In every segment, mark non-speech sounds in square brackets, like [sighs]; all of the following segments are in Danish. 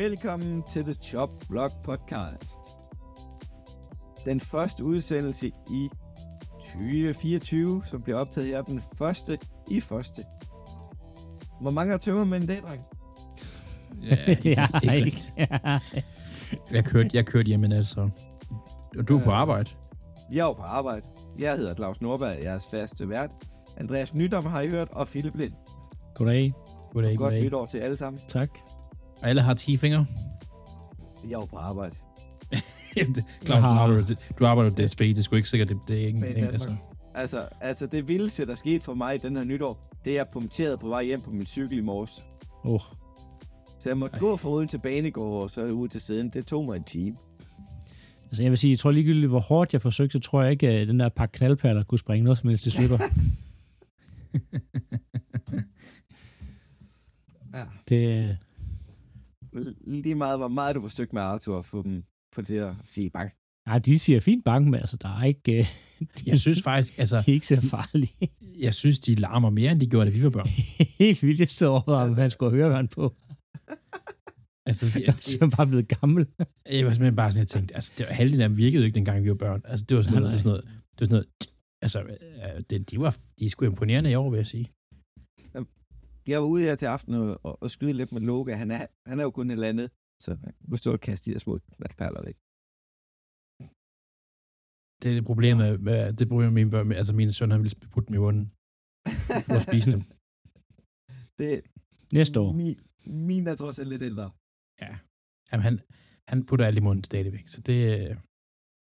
Velkommen til The Chop Block Podcast. Den første udsendelse i 2024, som bliver optaget her den første i første. Hvor mange har tømmermænd i dag, dreng? [laughs] Ja, ikke, ja, ikke, ikke. ikke. Jeg kørte, jeg kørte hjem i nat, så... Og du er på arbejde. Jeg er jo på arbejde. Jeg hedder Claus Nordberg, jeres faste vært. Andreas Nydom har I hørt, og Philip Lind. Goddag. Goddag, Godt goddag. nytår til alle sammen. Tak. Og alle har 10 fingre. Jeg er jo på arbejde. [laughs] Det- Claus, du, arbejder, du arbejder på DSB, det er sgu ikke sikkert, det, det er ikke... Men ikke altså. Altså, altså det vildeste, der skete for mig i den her nytår, det er, jeg punkterede på vej hjem på min cykel i morges. Oh. Så jeg måtte Ej. gå fra Odense Banegård og så ud til siden. Det tog mig en time. Altså, jeg vil sige, jeg tror ligegyldigt, hvor hårdt jeg forsøgte, så tror jeg ikke, at den der pakke knaldperler kunne springe noget som helst i stykker. Ja. det, Lige meget, hvor meget du forsøgte med Arthur at få dem på det at sige bang. nej, de siger fint bank, men altså, der er ikke... øh, de, [laughs] Jeg synes faktisk, altså... de er ikke så farlige. [laughs] Jeg synes, de larmer mere, end de gjorde, da vi var børn. [laughs] Helt vildt, jeg stod over, om han skulle høre, hvad han på. Altså, de, Så er bare blevet gammel. jeg var simpelthen bare sådan, jeg tænkte, altså, det var, halvdelen af dem virkede jo ikke, dengang vi var børn. Altså, det var sådan, Nej, noget, det var sådan noget, det var sådan noget, altså, øh, det, de var, de er sgu imponerende i år, vil jeg sige. Jeg var ude her til aften og, og, og skyde lidt med Loga. Han er, han er jo kun et eller andet, så han kunne stå og kaste de der små perler væk. Det er det problem med, det problem med mine børn, med, altså mine sønner, han ville putte dem i munden og spise dem. [laughs] det, Næste år. Min, min er trods alt lidt ældre. Ja. Jamen, han, han putter alt i munden stadigvæk, så det,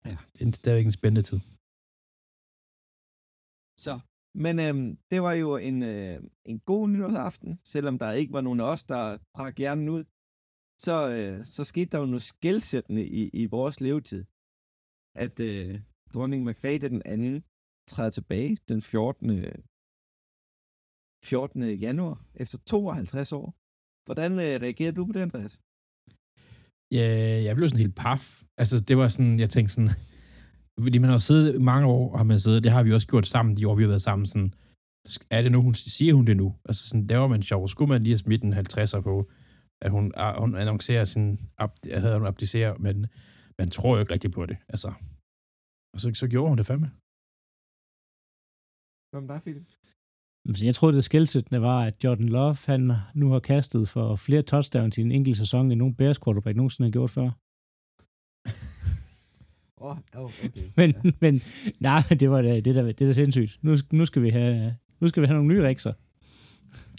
Ja. ja. det er stadigvæk en spændende tid. Så. Men øhm, det var jo en, øh, en god nytårsaften, selvom der ikke var nogen af os, der brak hjernen ud. Så, øh, så skete der jo noget skældsættende i, i vores levetid. At øh, dronning Margrethe den anden træder tilbage den 14. 14. januar efter 52 år. Hvordan øh, reagerede du på det, Andreas? Ja, jeg blev sådan helt paf. Altså, det var sådan, jeg tænkte sådan, fordi man har siddet i mange år, har man siddet, det har vi også gjort sammen, de år, vi har været sammen, sådan, er det nu, hun siger hun det nu? Altså, sådan, laver man sjov. Skulle man lige have smidt en 50'er på, at hun, hun annoncerer sin, ab, jeg havde hun abdicerer, men man tror jo ikke rigtigt på det, altså. Og så, så gjorde hun det fandme. Hvad med dig, Philip? Altså, Jeg tror, det skældsættende var, at Jordan Love, han nu har kastet for flere touchdowns i en enkelt sæson, end nogen Bears quarterback nogensinde har gjort før. Åh, oh, okay. [laughs] Men, ja. men nej, det var da, det, der, det er da sindssygt. Nu, nu, skal vi have, nu skal vi have nogle nye rikser.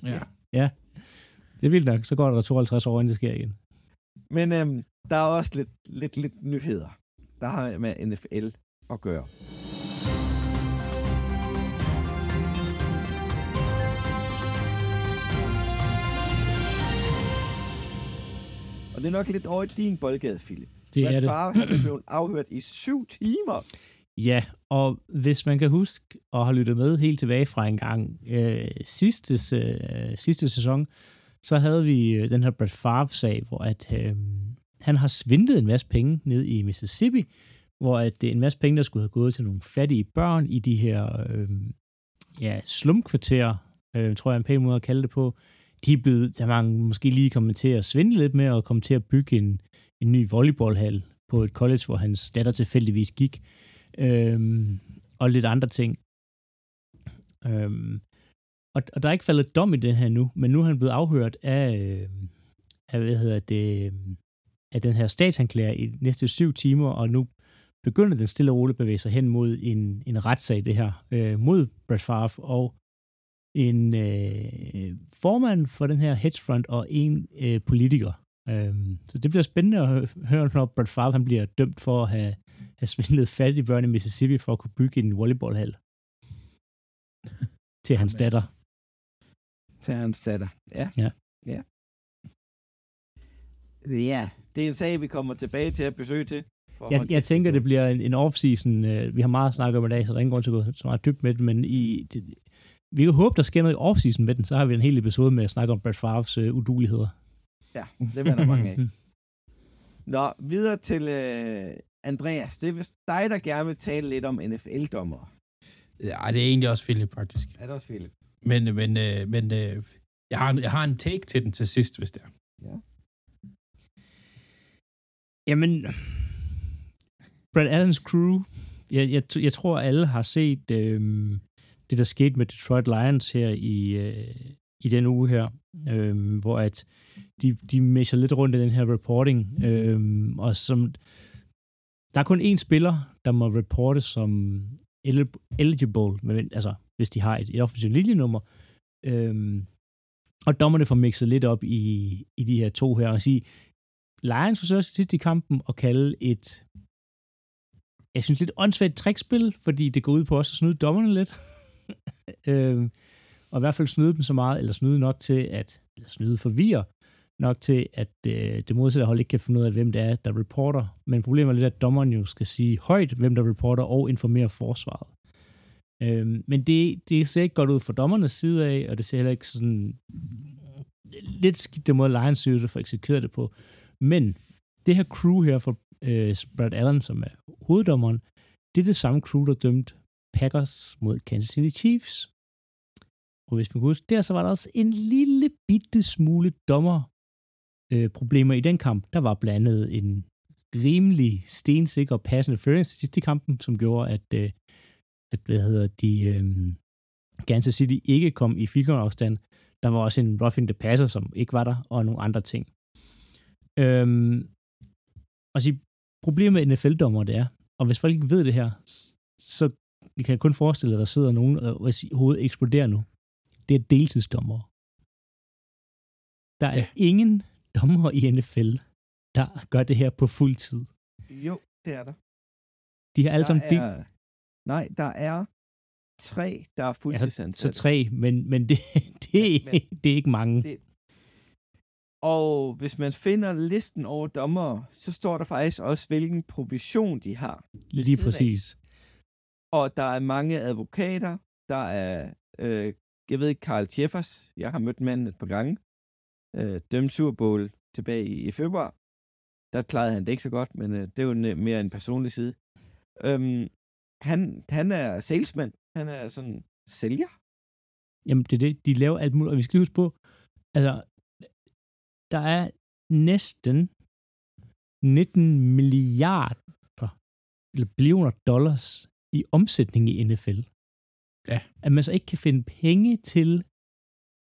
Ja. Ja, det er vildt nok. Så går der 52 år, inden det sker igen. Men øhm, der er også lidt, lidt, lidt nyheder, der har med NFL at gøre. Og det er nok lidt over i din boldgade, Philip. Det er Brett det. Favre er blevet afhørt i syv timer. Ja, og hvis man kan huske og har lyttet med helt tilbage fra en gang øh, sidste, øh, sidste sæson, så havde vi øh, den her Brett Favre-sag, hvor at, øh, han har svindlet en masse penge ned i Mississippi, hvor at det er en masse penge, der skulle have gået til nogle fattige børn i de her øh, ja, slumkvarterer, øh, tror jeg er en pæn måde at kalde det på. De er blevet, der man måske lige kommet til at svindle lidt med og komme til at bygge en, en ny volleyballhal på et college, hvor hans datter tilfældigvis gik øhm, og lidt andre ting. Øhm, og, og der er ikke faldet dom i den her nu, men nu er han blevet afhørt af, øh, af hvad hedder det, øh, af den her statsanklager i de næste syv timer, og nu begynder den stille og roligt at bevæge sig hen mod en, en retssag, det her, øh, mod Brett Favre og en øh, formand for den her hedgefund og en øh, politiker. Øhm, så det bliver spændende at hø- høre, når Brett Favre han bliver dømt for at have have svindlet fattige børn i Mississippi for at kunne bygge en volleyballhal [laughs] til hans datter. Til hans datter. Ja. Ja. Ja. Ja, det er en sag, vi kommer tilbage til at besøge til. for Jeg, jeg tænker, det bliver en, en off-season. Øh, vi har meget snakket om i dag, så der er ingen grund til at gå så meget dybt med det, men i, det, vi kan håbe, der sker noget i off-season med den, så har vi en hel episode med at snakke om Brett Favres øh, uduligheder. Ja, det var der mange af. [laughs] Nå, videre til øh, Andreas. Det er vist dig, der gerne vil tale lidt om NFL-dommer. Ja, det er egentlig også Philip, faktisk. Er det også, Philip? Men, men, øh, men øh, jeg, har, en- jeg har en take til den til sidst, hvis det er. Ja. Jamen, Brad Allens crew, jeg, jeg, jeg tror, alle har set øh, det, der skete med Detroit Lions her i, øh, i den uge her, øh, hvor at de, de messer lidt rundt i den her reporting, øh, og som der er kun én spiller, der må reporte som eligible, men, altså hvis de har et, et offensivt linjenummer, øh, og dommerne får mixet lidt op i, i de her to her og sige, Lions forsøger sidst i kampen at kalde et jeg synes lidt åndssvagt trækspil, fordi det går ud på også at snyde dommerne lidt. [laughs] øh, og i hvert fald snyde dem så meget, eller snyde nok til at, eller snyde forvirre nok til, at øh, det modsatte hold ikke kan finde ud af, hvem det er, der reporter. Men problemet er lidt, at dommeren jo skal sige højt, hvem der reporter, og informere forsvaret. Øhm, men det, det ser ikke godt ud fra dommernes side af, og det ser heller ikke sådan øh, lidt skidt den måde, Lions synes for eksekveret det på. Men det her crew her for øh, Brad Allen, som er hoveddommeren, det er det samme crew, der dømte Packers mod Kansas City Chiefs. Og hvis man kan huske, der så var der også en lille bitte smule dommer øh, problemer i den kamp. Der var blandt andet en rimelig stensikker passende føring til sidst i kampen, som gjorde, at, øh, at hvad hedder de, øh, Kansas City ikke kom i field afstand. Der var også en roughing the passer, som ikke var der, og nogle andre ting. Øhm, og sige, problemet med NFL-dommer, det er, og hvis folk ikke ved det her, så kan jeg kun forestille, at der sidder nogen, og hovedet eksploderer nu. Det er deltidsdommer. Der er ja. ingen dommer i NFL, der gør det her på fuld tid. Jo, det er der. De har alle sammen er, del... Nej, der er tre, der er fuldtidsansatte. Ja, så, så tre, men, men det, [laughs] det, men, men, det er ikke mange. Det, og hvis man finder listen over dommer, så står der faktisk også, hvilken provision de har. Lige præcis. Af. Og der er mange advokater. Der er, øh, jeg ved ikke, Carl Jeffers. Jeg har mødt manden et par gange. Øh, dømte Super Bowl tilbage i, i februar. Der klarede han det ikke så godt, men øh, det er jo mere en personlig side. Øhm, han, han er salesman. Han er sådan sælger. Jamen, det er det. De laver alt muligt. Og vi skal huske på, altså, der er næsten 19 milliarder eller billioner dollars i omsætning i NFL. Ja. At man så ikke kan finde penge til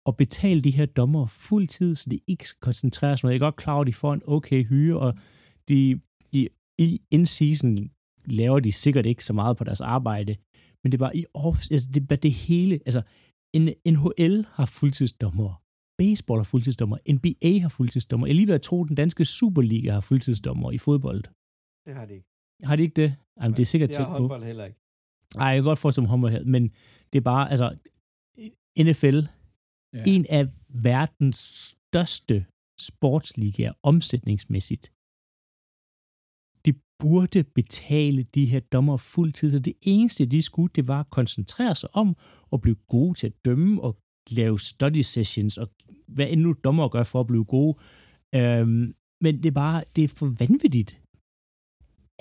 at betale de her dommer fuld tid, så de ikke skal koncentrere sig. Jeg er godt klar over, at de får en okay hyre, og de, i, i in-season laver de sikkert ikke så meget på deres arbejde, men det er bare i off, altså det, er det hele, altså en NHL har fuldtidsdommer, baseball har fuldtidsdommer, NBA har fuldtidsdommer. Jeg lige ved at tro, at den danske Superliga har fuldtidsdommer i fodbold. Det har de ikke. Har de ikke det? Jamen, det er sikkert tæt på. Det har håndbold heller ikke. Nej, jeg kan godt mig håndbold her, men det er bare, altså, NFL, ja. en af verdens største sportsligaer omsætningsmæssigt. De burde betale de her dommer fuldtid, så det eneste, de skulle, det var at koncentrere sig om at blive gode til at dømme og lave study sessions og hvad end nu dommer gør for at blive gode. Øhm, men det er bare, det er for vanvittigt,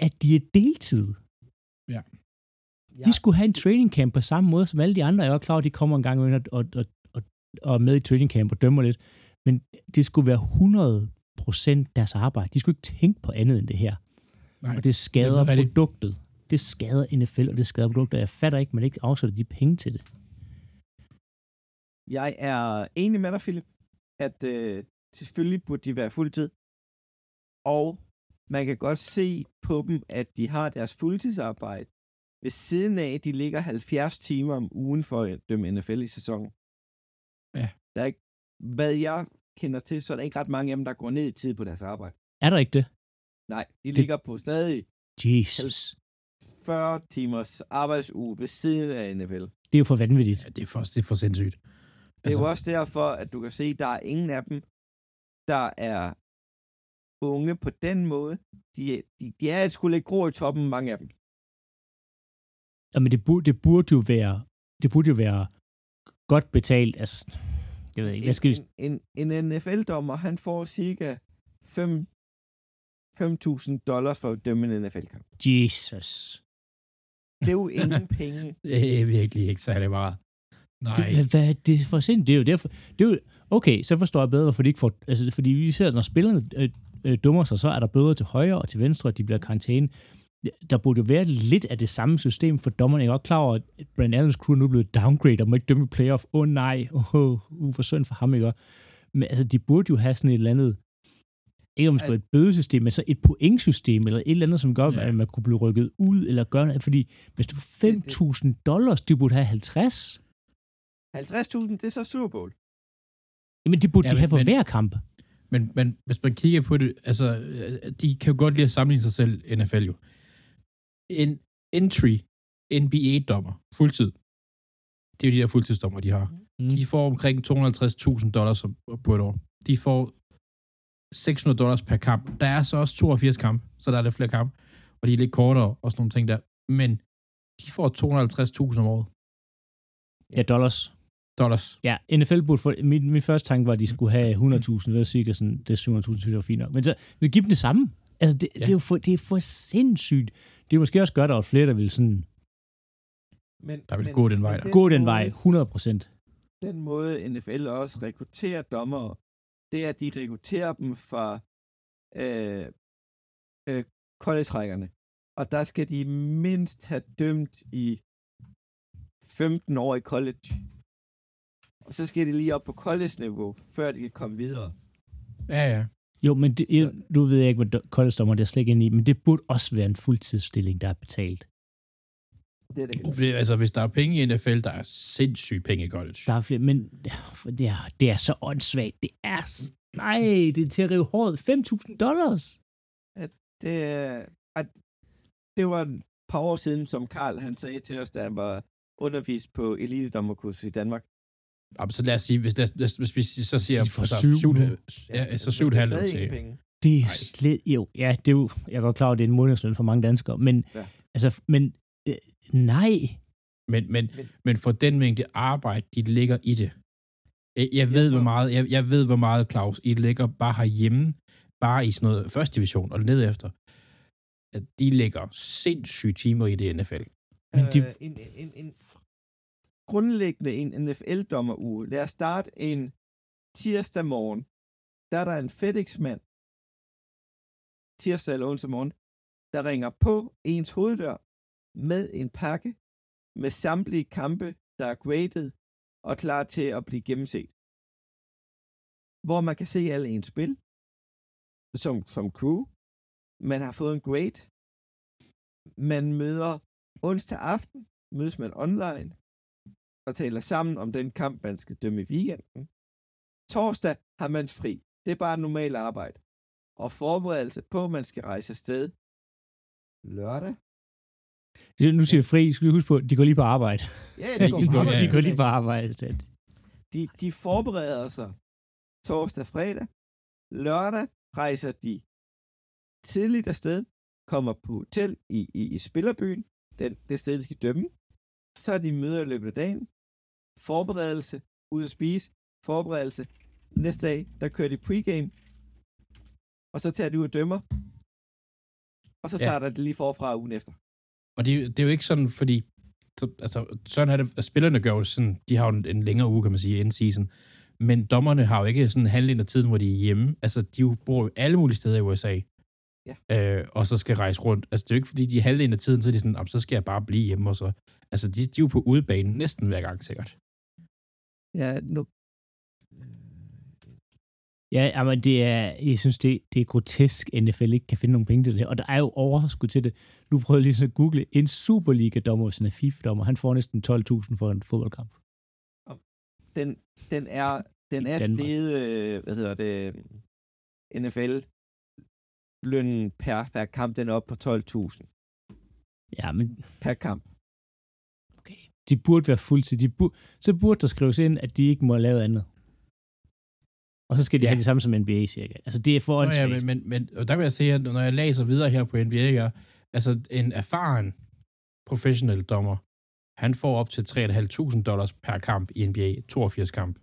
at de er deltid. Ja. De skulle have en training camp på samme måde som alle de andre. Jeg er klar, at de kommer en gang og, og, og, og, og med i training camp og dømmer lidt. Men det skulle være 100% deres arbejde. De skulle ikke tænke på andet end det her. Nej, og det skader det produktet. Det skader NFL, og det skader produkter. Jeg fatter ikke, man ikke afsætter de penge til det. Jeg er enig med dig, Philip, at øh, selvfølgelig burde de være fuldtid. Og man kan godt se på dem, at de har deres fuldtidsarbejde ved siden af, de ligger 70 timer om ugen for at dømme NFL i sæsonen. Ja. Der er ikke, hvad jeg kender til, så er der ikke ret mange af dem, der går ned i tid på deres arbejde. Er der ikke det? Nej, de det... ligger på stadig Jesus. 40 timers arbejdsuge ved siden af NFL. Det er jo for vanvittigt. Ja, det er for, det er for sindssygt. Det er altså... jo også derfor, at du kan se, at der er ingen af dem, der er unge på den måde. De, de, de er et skulle ikke gro i toppen, mange af dem. Jamen, det burde, det burde jo være, det burde jo være godt betalt. Altså, jeg ved ikke, hvad skal en, en, en, NFL-dommer, han får cirka 5 5.000 dollars for at dømme en NFL-kamp. Jesus. Det er jo ingen [laughs] penge. det er virkelig ikke særlig meget. Nej. Det, hvad, det er for sind. Det er jo derfor. Det er jo, okay, så forstår jeg bedre, hvorfor de ikke får... Altså, fordi vi ser, når spillerne øh, øh, dummer sig, så er der bøder til højre og til venstre, og de bliver karantæne. Der burde jo være lidt af det samme system for dommerne. Jeg er godt klar over, at Brand Allens crew er nu blevet downgraded og må ikke dømme i playoff. Åh oh, nej, åh, oh, uh, for synd for ham, ikke? Men altså, de burde jo have sådan et eller andet, ikke om det skulle være et bødesystem, men så et pointsystem, eller et eller andet, som gør, Ja. at man kunne blive rykket ud, eller gøre noget. Fordi hvis du får 5.000 dollars, de burde have 50. 50.000, det er så Super Bowl. Jamen, det burde Ja, de men- have for men- hver kamp. Men, men hvis man kigger på det, altså, de kan jo godt lide at sammenligne sig selv, NFL jo. En entry NBA-dommer, fuldtid, det er jo de der fuldtidsdommer, de har. Mm. De får omkring 250.000 dollars på et år. De får 600 dollars per kamp. Der er så også 82 kampe, så der er lidt flere kampe, og de er lidt kortere og sådan nogle ting der. Men de får 250.000 om året Ja, dollars. dollars. Ja, NFL burde få... Min, min første tanke var, at de skulle have 100.000, det er cirka sådan, det er 700.000, synes jeg var fint nok. Men så, vi giver dem det samme. Altså, det, ja. Det, er jo for, det er for sindssygt. Det er måske også godt, at der var flere, der ville sådan Men, Der vil gå den vej der. gå den måde- vej 100 procent. Den måde NFL også rekrutterer dommere, det er, at de rekrutterer dem fra øh, øh, college-rækkerne. Og der skal de mindst have dømt i 15 år i college. Og så skal de lige op på college-niveau, før de kan komme videre. Ja, ja. Jo, men det, Så- jeg, du ved jeg ikke, hvad college-dommer det er slet ikke inde i, men det burde også være en fuldtidsstilling, der er betalt. Det er det hele. Altså, hvis der er penge i NFL, der er sindssygt penge i college. Der er flere, men [sighs] det er, det er så åndssvagt. Det er... Nej, det er til at rive håret. 5.000 dollars. Det, er- at, det var et par år siden, som Karl han sagde til os, da han var undervist på elitedommerkursus i Danmark. Jamen, så lad os sige, hvis, lad, os- hvis, hvis vi så siger... Sig for altså, syv syv, nu. ja, så syv det er halvt, stadig lad sige. penge. Det er slet... Jo, ja, det er jo... Jeg er godt klar over, at det er en månedsløn for mange danskere, men... Ja. Ja. Altså, men... Øh, nej. Men, men, Men- men for den mængde arbejde, de ligger i det. Jeg, jeg ved, Ja, hvor meget, jeg, jeg ved, hvor meget, Claus, I ligger bare herhjemme, bare i sådan noget første division og ned efter. At de lægger sindssyge timer i det NFL. Men de- øh, en, en, en, grundlæggende en NFL-dommeruge. Lad os starte en tirsdag morgen. Der er der en FedEx-mand, tirsdag eller onsdag morgen, der ringer på ens hoveddør med en pakke med samtlige kampe, der er graded og klar til at blive gennemset. Hvor man kan se alle ens spil som, som crew. Man har fået en grade. Man møder onsdag aften, mødes man online og taler sammen om den kamp, man skal dømme i weekenden. Torsdag har man fri. Det er bare normalt arbejde. Og forberedelse på, at man skal rejse afsted lørdag. Nu siger fri, skal vi huske på, de går lige på arbejde. Ja, det går [laughs] de på arbejde. de går lige på arbejde. De, de forbereder sig torsdag, fredag. Lørdag rejser de tidligt afsted, kommer på hotel i, i, i Spillerbyen, den, det sted, de skal dømme. Så er de møder i løbet af dagen. Forberedelse, ud at spise, forberedelse. Næste dag, der kører de pregame, og så tager de ud og dømmer. Og så Ja. starter det lige forfra ugen efter. Og det, det er jo ikke sådan, fordi så, altså, sådan er det, at spillerne gør jo sådan, de har jo en, en længere uge, kan man sige, inden season. Men dommerne har jo ikke sådan halvdelen af tiden, hvor de er hjemme. Altså, de jo bor jo alle mulige steder i USA. Ja. Øh, og så skal rejse rundt. Altså, det er jo ikke, fordi de er halvdelen af tiden, så er de sådan, "Jamen, så skal jeg bare blive hjemme, og så... Altså, de, de er jo på udebanen næsten hver gang, sikkert. Ja, nu, Ja, men det er, jeg synes, det, det er grotesk, at NFL ikke kan finde nogle penge til det her. Og der er jo overskud til det. Nu prøver jeg lige at google. En Superliga-dommer, hvis han er FIFA-dommer, han får næsten 12.000 for en fodboldkamp. den, den er, den er steget, øh, hvad hedder det, NFL lønnen per, per kamp, den er op på 12.000 Ja, men per kamp. De burde være fuldtid. De burde, så burde der skrives ind, at de ikke må lave andet. Og så skal de Ja. have det samme som NBA, cirka. Altså, det er for Nå, ja, men, men, men og der vil jeg sige, at når jeg læser videre her på NBA, ja, altså en erfaren professionel dommer, han får op til 3.500 dollars per kamp i NBA, 82 kamp.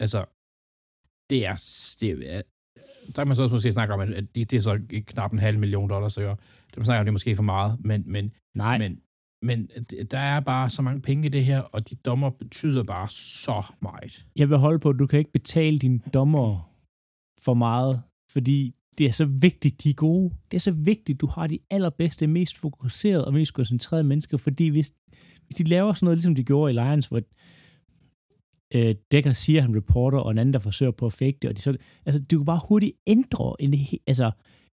Altså, det er, det er der kan man så også måske snakke om, at det, det er så knap en halv million dollars, ikke? det man snakker om, det er måske for meget, men, men, Nej, men, men det- der er bare så mange penge i det her, og de dommer betyder bare så meget. jeg vil holde på, at du kan ikke betale dine dommer for meget, fordi det er så vigtigt, de er gode. Det er så vigtigt, du har de allerbedste, mest fokuserede og mest koncentrerede mennesker, fordi hvis, hvis de laver sådan noget, ligesom de gjorde i Lions, hvor øh, Dekker siger, han reporter, og en anden, der forsøger på at fake det, og de så, altså, du kan bare hurtigt ændre en, altså,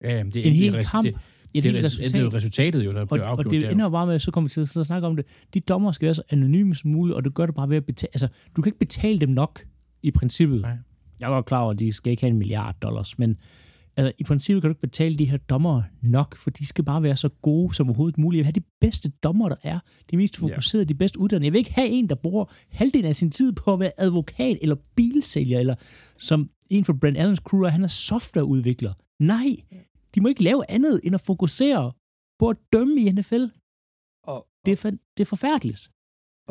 Ja, jamen, det, en det, hel det, kamp. Det, et det, det, det, det er jo resultatet jo, der og, bliver og afgjort. det der. ender bare med, så kommer vi til at og snakke om det. De dommer skal være så anonyme som muligt, og du gør det bare ved at betale. Altså, du kan ikke betale dem nok, i princippet. Nej. Jeg er godt klar over, at de skal ikke have en milliard dollars, men altså, i princippet kan du ikke betale de her dommer nok, for de skal bare være så gode som overhovedet muligt. Jeg vil have de bedste dommer, der er. De mest fokuserede, ja. de bedst uddannede. Jeg vil ikke have en, der bruger halvdelen af sin tid på at være advokat eller bilsælger, eller som en for Brent Allens crew, er, han er softwareudvikler. Nej, de må ikke lave andet end at fokusere på at dømme i NFL. Og, Det er, fa- det er forfærdeligt.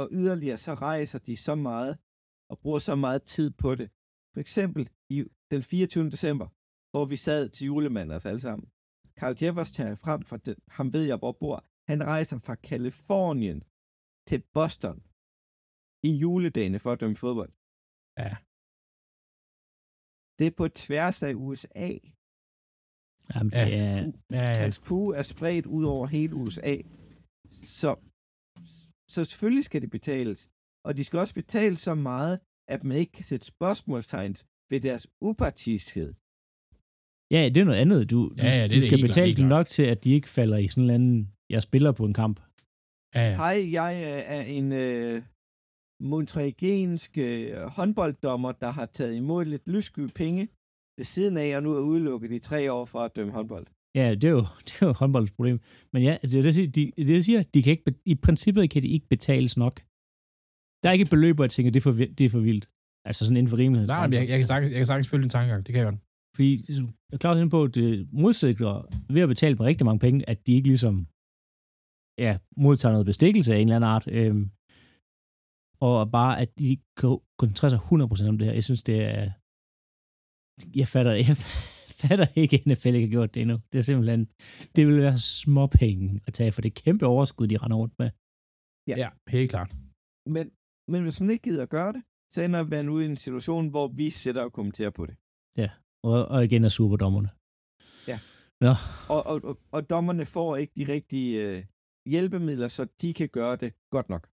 og yderligere så rejser de så meget og bruger så meget tid på det. For eksempel i den 24. december, hvor vi sad til julemanden os alle sammen. Carl Jeffers tager frem for den, ham ved jeg, hvor bor. Han rejser fra Kalifornien til Boston i juledagene for at dømme fodbold. Ja. Det er på tværs af USA. Jamen, Ja. det er, Ja, ja. Hans crew er spredt ud over hele USA. Så, så selvfølgelig skal det betales. Og de skal også betale så meget, at man ikke kan sætte spørgsmålstegn ved deres upartiskhed. ja, det er noget andet. Du, du, Ja, ja, det du det skal klart, betale dem nok til, at de ikke falder i sådan en anden, jeg spiller på en kamp. ja, ja. Hej, jeg øh, er en øh, montregansk øh, håndbolddommer, der har taget imod lidt lyssky penge ved siden af, og nu er udelukket i tre år fra at dømme håndbold. Ja, det er jo, [laughs] det er jo håndboldens problem. Men ja, det er det, siger, de, det, jeg siger de kan ikke, i princippet kan de ikke betales nok. Der er ikke et beløb, hvor jeg tænker, det er for, det er for vildt. Altså sådan inden for rimelighed. Nej, men jeg, jeg, kan sagtens, jeg kan sagtens følge din tankegang. Det kan jeg godt. Fordi jeg er klart inde på, at det modsikker ved at betale dem rigtig mange penge, at de ikke ligesom ja, modtager noget bestikkelse af en eller anden art. Øhm, og bare, at de kan koncentrere sig 100% om det her. Jeg synes, det er... Jeg fatter, jeg [laughs] fatter ikke, at NFL ikke har gjort det endnu. Det er simpelthen... Det vil være småpenge at tage for det kæmpe overskud, de render rundt med. Ja. Ja, helt klart. Men, men hvis man ikke gider at gøre det, så ender man ud i en situation, hvor vi sætter og kommenterer på det. Og, og igen er superdommerne. Og, og, og, og dommerne får ikke de rigtige øh, hjælpemidler, så de kan gøre det godt nok.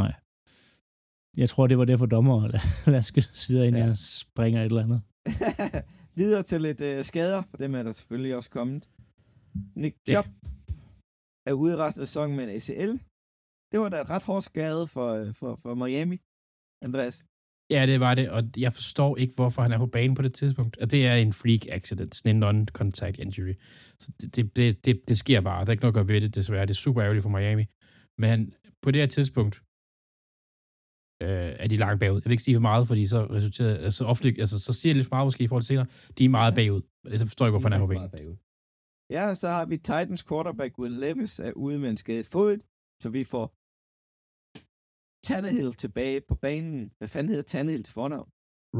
Nej. Jeg tror, det var det for dommer. [laughs] Lad, lad os videre, inden Ja. ja. jeg springer et eller andet. [laughs] Videre til lidt øh, skader, for dem er der selvfølgelig også kommet. Nick Ja. Chubb er ude resten af sæsonen med en ACL. Det var da et ret hårdt skade for, øh, for, for Miami, Andreas. Ja, det var det, og jeg forstår ikke, hvorfor han er på banen på det tidspunkt. Og det er en freak accident, sådan en non-contact injury. Så det, det, det, det, det sker bare. Der er ikke noget at gøre ved det, desværre. Det er super ærgerligt for Miami. Men på det her tidspunkt øh, er de langt bagud. Jeg vil ikke sige for meget, fordi så resulterer, altså, ofte, altså, så siger jeg lidt for meget måske i forhold til senere. De er meget bagud. Jeg forstår ikke, hvorfor han er på banen. meget bagud. Ja, så har vi Titans quarterback Will Levis er ude med en skadet fod, så vi får Tannehill tilbage på banen. Hvad fanden hedder Tannehill til fornavn?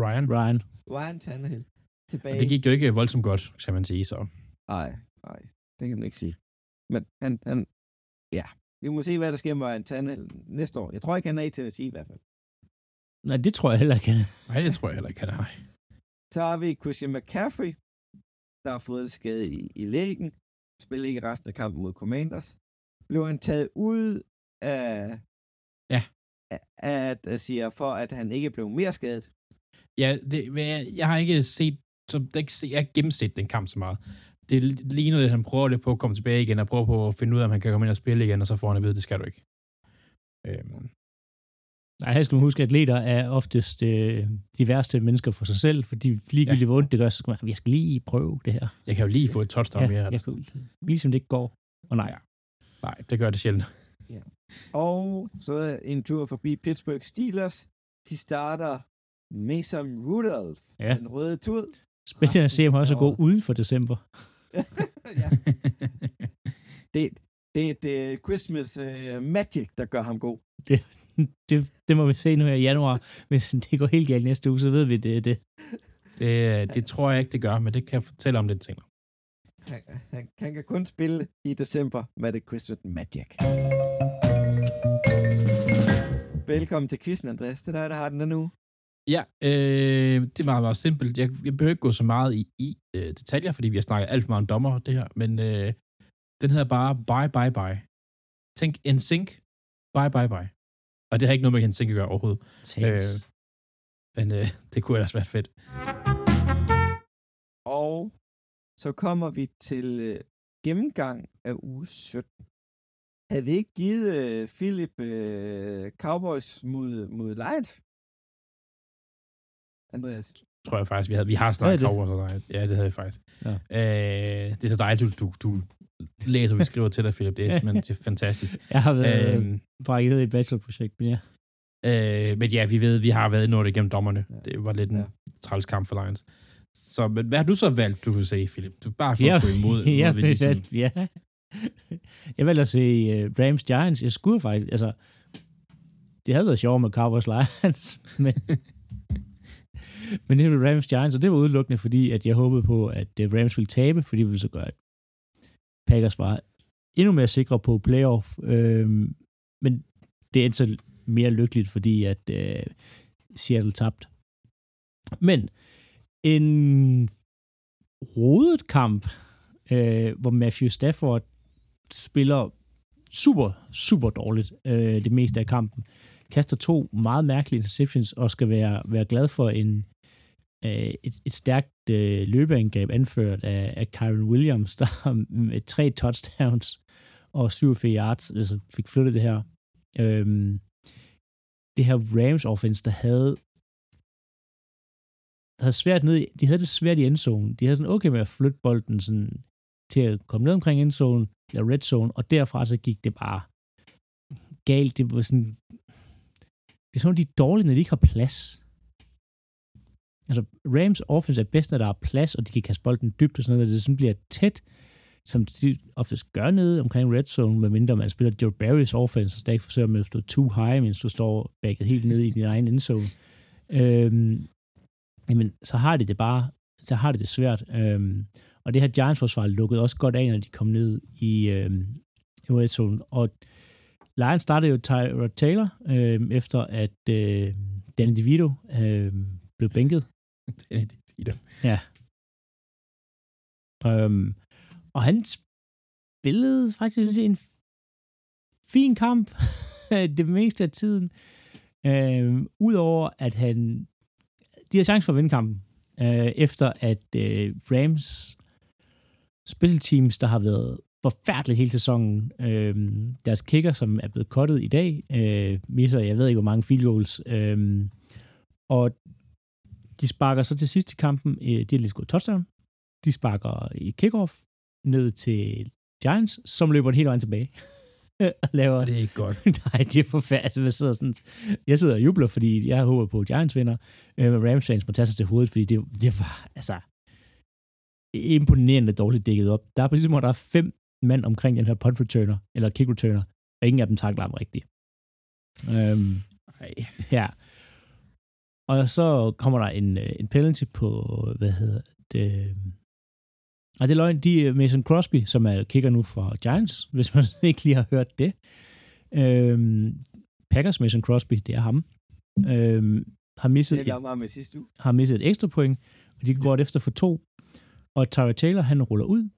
Ryan. Ryan. Ryan Tannehill Og tilbage. det gik jo ikke voldsomt godt, kan man sige, så. Nej, nej, det kan man ikke sige. Men han, han, ja, vi må se, hvad der sker med Ryan Tannehill næste år. Jeg tror ikke, han er i Tennessee i hvert fald. Nej, det tror jeg heller ikke. han. Nej, det tror jeg heller ikke, han. Nej. Så har vi Christian McCaffrey, der har fået en skade i, i lægen. Spiller ikke resten af kampen mod Commanders. Blev han taget ud af... Ja. Af, at, at siger, for at han ikke blev mere skadet. Ja, det, jeg, jeg har ikke set, så det ikke, se- jeg har ikke gennemset den kamp så meget. Det ligner lidt, at han prøver lidt på at komme tilbage igen, og prøver på at finde ud af, om han kan komme ind og spille igen, og så får han at vide, det skal du ikke. Øhm, Nej, her skal man huske, at atleter er oftest øh, de værste mennesker for sig selv, fordi ligegyldigt hvor ondt det gør, så skal man, jeg skal lige prøve det her. jeg kan jo lige få et touchdown Ja, mere. jeg skal, ligesom det ikke går. Og nej. Ja. Nej, det gør det sjældent. Og så er en tur forbi Pittsburgh Steelers. De starter Mason Rudolph. Ja. Den røde tud. Spændende at se, om han også går af uden for december. [laughs] ja. det, det, det er Christmas uh, magic, der gør ham god. Det, [laughs] det må vi se nu her i januar. [laughs] Hvis det går helt galt næste uge, så ved vi, det er det. det, det tror jeg ikke, det gør, men det kan jeg fortælle om lidt senere. Han, han, han kan kun spille i december med det Christmas magic. Velkommen til quizzen, Andreas. Det er dig, der har den der nu. Ja, øh, det er meget, meget simpelt. Jeg, jeg behøver ikke gå så meget i, i øh, detaljer, fordi vi har snakket alt for meget om dommer, det her, men øh, den hedder bare Bye Bye Bye. Tænk en sync. Bye Bye Bye. Og det har ikke noget med sync at gøre overhovedet. Øh, men øh, det kunne ellers være fedt. Og så kommer vi til øh, gennemgang af uge 17. Havde vi ikke givet øh, Philip øh, Cowboys mod, mod Lions? Andreas? Tror jeg faktisk, vi havde. Vi har snakket? Cowboys og Lions. Ja, det havde vi faktisk. Ja. Øh, det er så dejligt, du, du, du læser, vi skriver til dig, Philip. Det er simpelthen det er fantastisk. [laughs] Jeg har været øh, Øhm, brækket i et bachelorprojekt, men ja. Øh, men ja, vi ved, vi har været nået igennem dommerne. Ja. Det var lidt en Ja. træls kamp for Lions. Så men hvad har du så valgt, du kunne se, Philip? Du bare for Ja, at gå imod. [laughs] ja, mod, hvad sådan- ja. Jeg valgte at se uh, Rams Giants. Jeg skulle faktisk, altså, det havde været sjovt med Cowboys Lions, [laughs] men, men det var Rams Giants, og det var udelukkende, fordi at jeg håbede på, at uh, Rams ville tabe, fordi det ville så gøre, at Packers var endnu mere sikre på playoff. øh, men det endte så mere lykkeligt, fordi at øh, Seattle tabte. Men en rodet kamp, øh, hvor Matthew Stafford spiller super, super dårligt øh, det meste af kampen. Kaster to meget mærkelige interceptions og skal være, være glad for en øh, et, et stærkt øh, løbeangreb anført af, af Kyron Williams, [laughs] der med tre touchdowns og 47 yards altså fik flyttet det her. Øhm, det her Rams offense, der havde der havde svært ned, de havde det svært i endzone. De havde sådan okay med at flytte bolden sådan, til at komme ned omkring endzone, eller red zone, og derfra så gik det bare galt. Det var sådan, det er sådan, de er dårlige, når de ikke har plads. Altså, Rams offense er bedst, når der er plads, og de kan kaste bolden dybt og sådan noget, og det sådan bliver tæt, som de oftest gør nede omkring red zone, medmindre man spiller Joe Barrys offense, og stadig forsøger med at stå too high, mens du står bagget helt nede i din egen endzone. Øhm, jamen, så har det det bare, så har det det svært. Øhm, og det her Giants-forsvar lukkede også godt af, når de kom ned i, øhm, i red zone. Og Lions startede jo Tyrod Taylor, øhm, efter at øh, Danny DeVito øh, blev bænket. [laughs] Det er det, Ja. Øhm, og han spillede faktisk synes jeg, en fin kamp [laughs] det meste af tiden. Øhm, Udover at han... De har chance for at vinde kampen, øh, efter at øh, Rams spilteams, der har været forfærdeligt hele sæsonen, øh, deres kicker, som er blevet kottet i dag, øh, misser, jeg ved ikke, hvor mange field goals, øh, og de sparker så til sidst i kampen, øh, de har lige skudt touchdown, de sparker i kickoff ned til Giants, som løber en helt vejen tilbage. [laughs] og laver, det er ikke godt. [laughs] Nej, det er forfærdeligt. Jeg sidder, sådan, jeg sidder og jubler, fordi jeg håber på, at Giants vinder. Øh, Rams fans må tage sig til hovedet, fordi det, det var altså imponerende dårligt dækket op. Der er præcis som om, der er fem mand omkring den her punt returner, eller kick returner, og ingen af dem takler ham rigtigt. Øhm, Ej. Ja. Og så kommer der en, øh, en penalty på, hvad hedder det, og det er løgn, de er Mason Crosby, som er kicker nu for Giants, hvis man [laughs] ikke lige har hørt det. Øhm, Packers Mason Crosby, det er ham. Øhm, har misset, Det et, meget med sidste uge. har misset et ekstra point, og de går efter for to. Og Tyra Taylor, han ruller ud,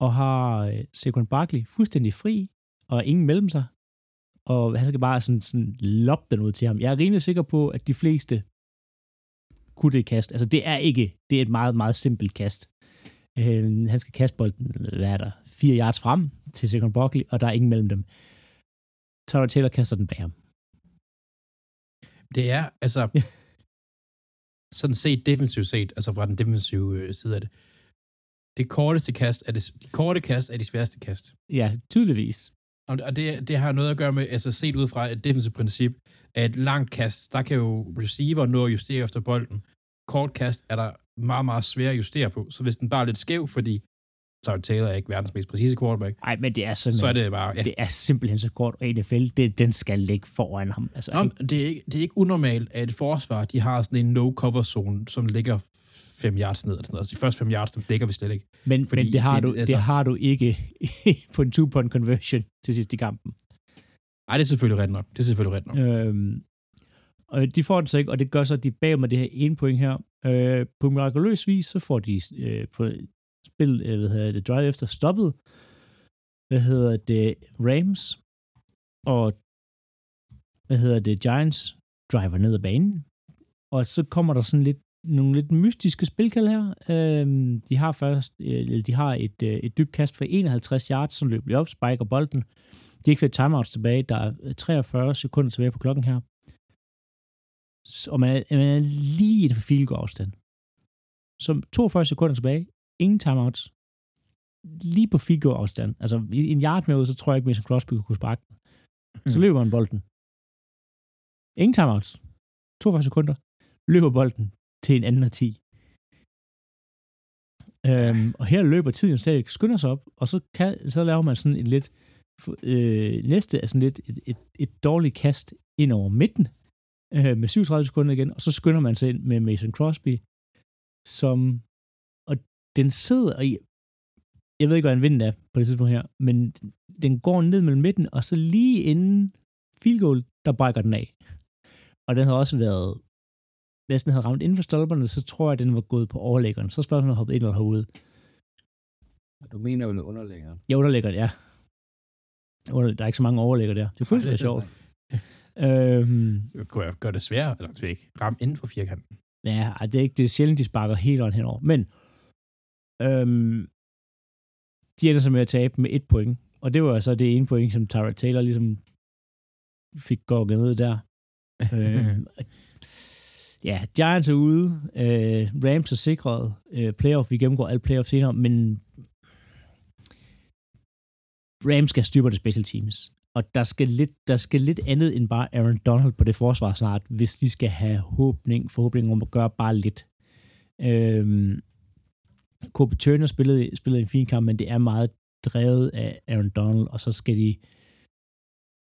og har øh, Saquon Barkley fuldstændig fri, og ingen mellem sig. Og han skal bare sådan, sådan loppe den ud til ham. Jeg er rimelig sikker på, at de fleste kunne det kast. Altså, det er ikke, det er et meget, meget simpelt kast. Øh, han skal kaste bolden, hvad er der, fire yards frem til Saquon Barkley, og der er ingen mellem dem. Tyra Taylor kaster den bag ham. Det er, altså, [laughs] sådan set defensivt set, altså fra den defensive øh, side af det, det korteste kast er det, de korte kast er de sværeste kast. Ja, tydeligvis. Og og det, det har noget at gøre med, altså set ud fra et defensivt princip, at et langt kast, der kan jo receiver nå at justere efter bolden. Kort kast er der meget, meget svært at justere på. Så hvis den bare er lidt skæv, fordi Tyler Taylor er ikke verdens mest præcise quarterback, Nej, men det er sådan, så er det bare, ja. det er simpelthen så kort, og NFL, det, den skal ligge foran ham. Altså, Nå, det, er ikke, det er ikke unormalt, at et forsvar, de har sådan en no-cover-zone, som ligger fem yards ned. Eller sådan noget. Altså de første fem yards, dem dækker vi slet ikke. men, fordi men det, har det- du, altså- det har du ikke [laughs] på en two-point conversion til sidst i kampen. Nej, det er selvfølgelig ret nok. Det er selvfølgelig ret nok. Øhm, Og de får det så ikke, og det gør så, at de bag med det her ene point her. Øh, på mirakuløs vis, så får de øh, på spil, øh, hvad hedder det, drive efter stoppet, hvad hedder det, Rams, og hvad hedder det, Giants driver ned ad banen. Og så kommer der sådan lidt nogle lidt mystiske spilkald her. Øhm, de har først, øh, de har et, øh, et dybt kast for 51 yards, som løber op, spiker bolden. De har ikke fået timeouts tilbage. Der er 43 sekunder tilbage på klokken her. Og man er, man er lige et field goal afstand. Så 42 sekunder tilbage. Ingen timeouts. Lige på field goal afstand. Altså i en yard med ud, så tror jeg ikke, Mason Crosby kunne sparke den. Så Mm. løber man bolden. Ingen timeouts. 42 sekunder. Løber bolden til en anden og 10. Øhm, og her løber tiden stadig, skynder sig op, og så, kan, så laver man sådan en lidt, øh, næste er sådan lidt et, et, et dårligt kast ind over midten, øh, med 37 sekunder igen, og så skynder man sig ind med Mason Crosby, som, og den sidder i, jeg ved ikke, hvad en vind er på det tidspunkt her, men den går ned mellem midten, og så lige inden field goal, der brækker den af. Og den har også været, hvis den havde ramt inden for stolperne, så tror jeg, at den var gået på overlæggeren. Så spørgsmålet har hoppet ind eller herude. Du mener vel underlæggeren? Ja, underlæggeren, ja. Der er ikke så mange overlægger der. Det kunne være sjovt. Øhm, Kunne jeg gøre det sværere, eller så ikke ramme inden for firkanten? Ja, det er, ikke, det er sjældent, de sparker helt on henover. Men øhm, de ender så med at tabe med et point. Og det var så det ene point, som Tara Taylor ligesom fik gokket ned der. øhm, [laughs] ja, Giants er ude. Øh, Rams er sikret. Øh, playoff, vi gennemgår alle playoff senere, men Rams skal styre på det special teams. Og der skal, lidt, der skal lidt andet end bare Aaron Donald på det forsvar snart, hvis de skal have håbning, forhåbning om at gøre bare lidt. Øhm, Kobe Turner spillede, spillede en fin kamp, men det er meget drevet af Aaron Donald, og så skal de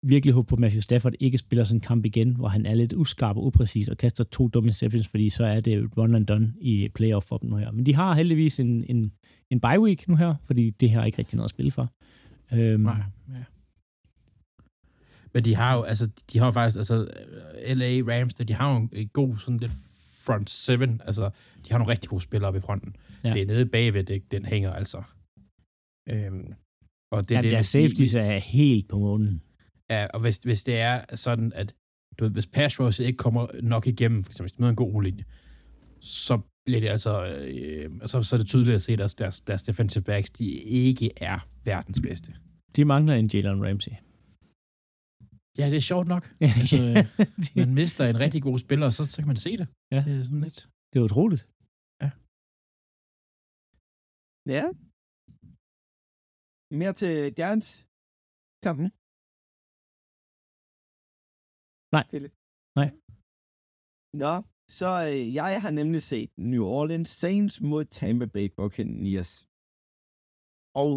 virkelig håbe på, at Matthew Stafford ikke spiller sådan en kamp igen, hvor han er lidt uskarp og upræcis og kaster to dumme interceptions, fordi så er det run and done i playoff for dem nu her. Men de har heldigvis en, en, en bye week nu her, fordi det her er ikke rigtig noget at spille for. Øhm, Nej, ja. Men de har jo, altså, de har jo faktisk, altså, LA Rams, de har jo en- god sådan lidt front seven, altså, de har nogle rigtig gode spillere oppe i fronten. Ja. Det er nede bagved, det, den hænger altså. Øhm, og det, ja, det, deres safeties er helt på månen. Ja, og hvis, hvis det er sådan, at du ved, hvis pass rush ikke kommer nok igennem, for eksempel hvis de møder en god linje, så bliver det altså, øh, så, så er det tydeligt at se, at deres, deres, deres defensive backs, de ikke er verdens bedste. De mangler en Jalen Ramsey. Ja, det er sjovt nok. altså, [laughs] øh, man mister en rigtig god spiller, og så, så kan man se det. Ja. Det er sådan lidt. det er utroligt. Ja. Mere til Giants kampen. Nej. Philip. Nej. Nå, så øh, jeg har nemlig set New Orleans Saints mod Tampa Bay Buccaneers. Og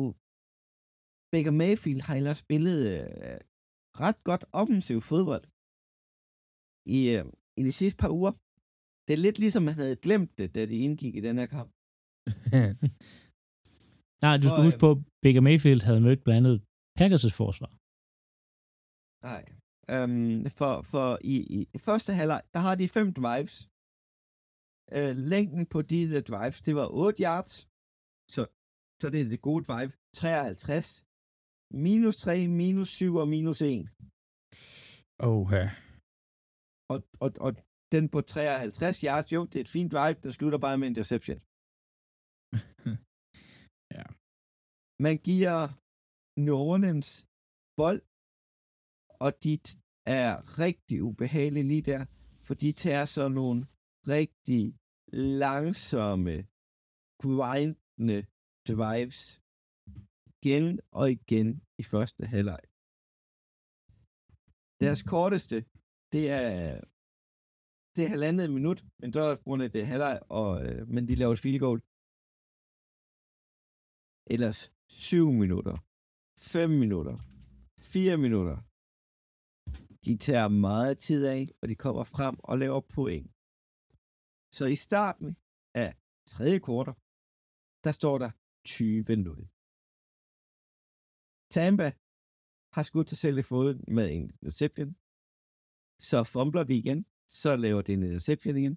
Baker Mayfield har ellers spillet øh, ret godt offensiv fodbold i, øh, i de sidste par uger. Det er lidt ligesom, han havde glemt det, da de indgik i den her kamp. [laughs] Nej, du For, skal huske øh, på, at Baker Mayfield havde mødt blandt andet Packers' forsvar. Nej. Um, for for i, i første halvleg, der har de fem drives. Uh, længden på de der drives, det var 8 yards. Så, så det er det gode drive. 53. Minus 3, minus 7 og minus 1. Oh, ja. Og, og, og den på 53 yards, jo, det er et fint drive, der slutter bare med en interception. [laughs] Ja. Man giver New Orleans bold, og de er rigtig ubehagelige lige der, for de tager så nogle rigtig langsomme, grindende drives igen og igen i første halvleg. Deres korteste, det er det er halvandet minut, men der er på grund af det halvleg, og, øh, men de laver et field goal. Ellers 7 minutter, 5 minutter, 4 minutter. De tager meget tid af, og de kommer frem og laver point. Så i starten af tredje kvartal, der står der 20-0. Tampa har skudt sig selv i foden med en interception. Så fumbler de igen. så laver de en interception igen,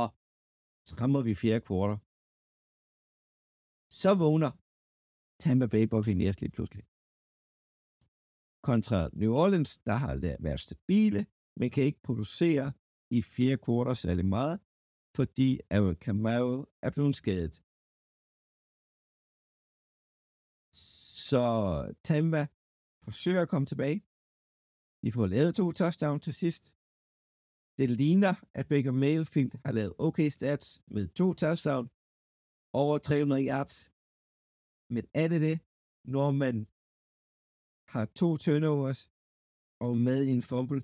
og så rammer vi fjerde kvartal. Så vågner Tampa Bay Buccaneers lige pludselig. Kontra New Orleans, der har la- været stabile, men kan ikke producere i fjerde kvartal særlig meget, fordi Aaron Camaro er blevet skadet. Så Tampa forsøger at komme tilbage. De får lavet to touchdowns til sidst. Det ligner, at Baker Mayfield har lavet okay stats med to touchdowns over 300 yards. Men er det det, når man har to turnovers og med i en fumble,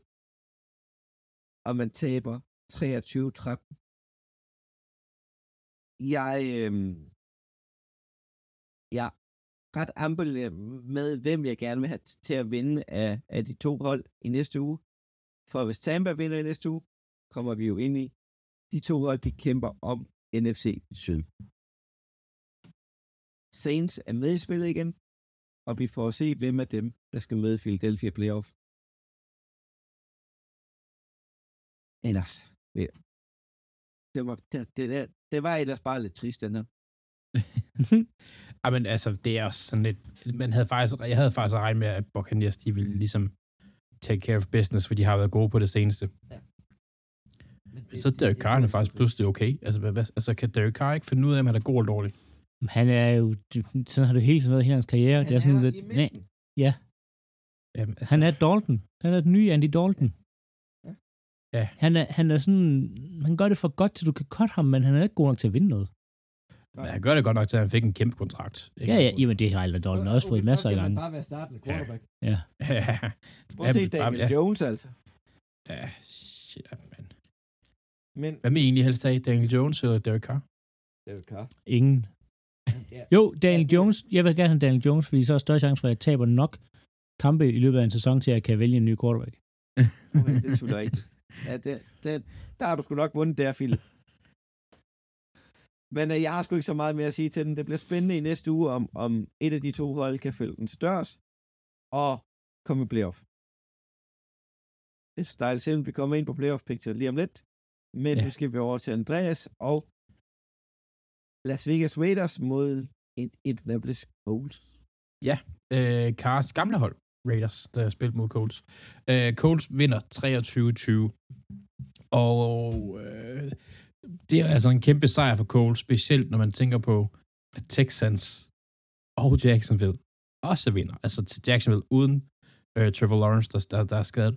og man taber 23-13? Jeg, øh, jeg ret ambivalent øh, med, hvem jeg gerne vil have til at vinde af, af de to hold i næste uge. For hvis Tampa vinder i næste uge, kommer vi jo ind i, de to hold, de kæmper om NFC Syd. Saints er med i spillet igen, og vi får at se, hvem af dem, der skal møde Philadelphia Playoff. Ellers, ja. det var, det, det, det, det var ellers bare lidt trist, den her. [laughs] Men altså, det er også sådan lidt... Man havde faktisk, jeg havde faktisk regnet med, at Buccaneers, de ville ligesom take care of business, for de har været gode på det seneste. Men Så Derek Carr er faktisk pludselig okay. Altså, hvad, altså kan Derek Carr ikke finde ud af, om han er god eller dårlig? Han er jo, sådan har det hele tiden været i hele hans karriere. Han det er sådan lidt, i nej, midten. Jamen, altså, han er Dalton. Han er den nye Andy Dalton. Ja. Ja. Han er, han er sådan, han gør det for godt, til du kan cutte ham, men han er ikke god nok til at vinde noget. Men han gør det godt nok til, at han fik en kæmpe kontrakt. Ikke? Ja, ja, jamen det har Alvin Dalton også fået masser af gange. bare være startende quarterback. [laughs] ja. Prøv at se Daniel ja. Jones, altså. ja, shit, man. Men Hvad med egentlig helst af? Daniel Jones eller Derek Carr? Derek Carr. Ingen. Ja. Jo, Daniel Ja, det- Jones. Jeg vil gerne have Daniel Jones, fordi så er der større chance for, at jeg taber nok kampe i løbet af en sæson til, at jeg kan vælge en ny quarterback. Okay, det er rigtigt. Ja, det, det, der har du sgu nok vundet der, Philip. Men øh, jeg har sgu ikke så meget mere at sige til den. Det bliver spændende i næste uge, om, om et af de to hold kan følge den til dørs og komme i playoff. Det er dejligt selv, vi kommer ind på playoff picture lige om lidt. Men Ja. nu skal vi over til Andreas og Las Vegas Raiders mod et Indianapolis Colts. øh, Cars gamle hold, Raiders, der har spillet mod Colts. Øh, Colts vinder 23-20. Og øh, det er altså en kæmpe sejr for Colts, specielt når man tænker på, at Texans og Jacksonville også vinder. Altså til Jacksonville uden øh, Trevor Lawrence, der, der, der er skadet.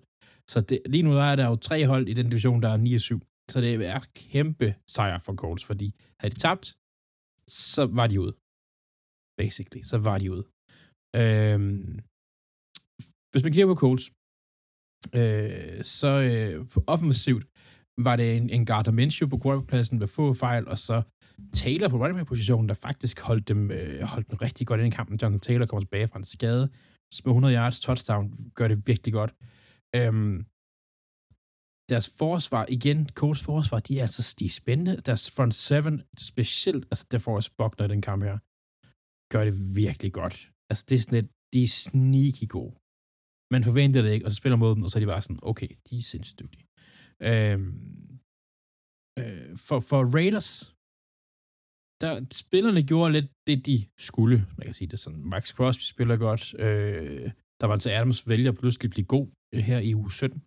Så det, lige nu er der jo tre hold i den division, der er 9-7. Så det er kæmpe sejr for Colts, fordi havde de tabt, så var de ude. Basically, så var de ude. Øhm, hvis man kigger på Colts, øh, så øh, offensivt var det en, en Gardner Minshew på quarterbackpladsen med få fejl, og så Taylor på running back-positionen, der faktisk holdt dem, øh, holdt dem rigtig godt ind i kampen. Jonathan Taylor kommer tilbage fra en skade, med 100 yards touchdown, gør det virkelig godt. Øhm, deres forsvar, igen, Colts forsvar, de er altså de er spændende. Deres front seven, specielt, altså der får Buckner i den kamp her, gør det virkelig godt. Altså det er sådan lidt, de er sneaky gode. Man forventer det ikke, og så spiller mod dem, og så er de bare sådan, okay, de er sindssygt dygtige. Øhm, øh, for, for Raiders, der spillerne gjorde lidt det, de skulle. Man kan sige det sådan. Max Crosby spiller godt. Øh, der var til Adams vælger pludselig blive god øh, her i uge 17.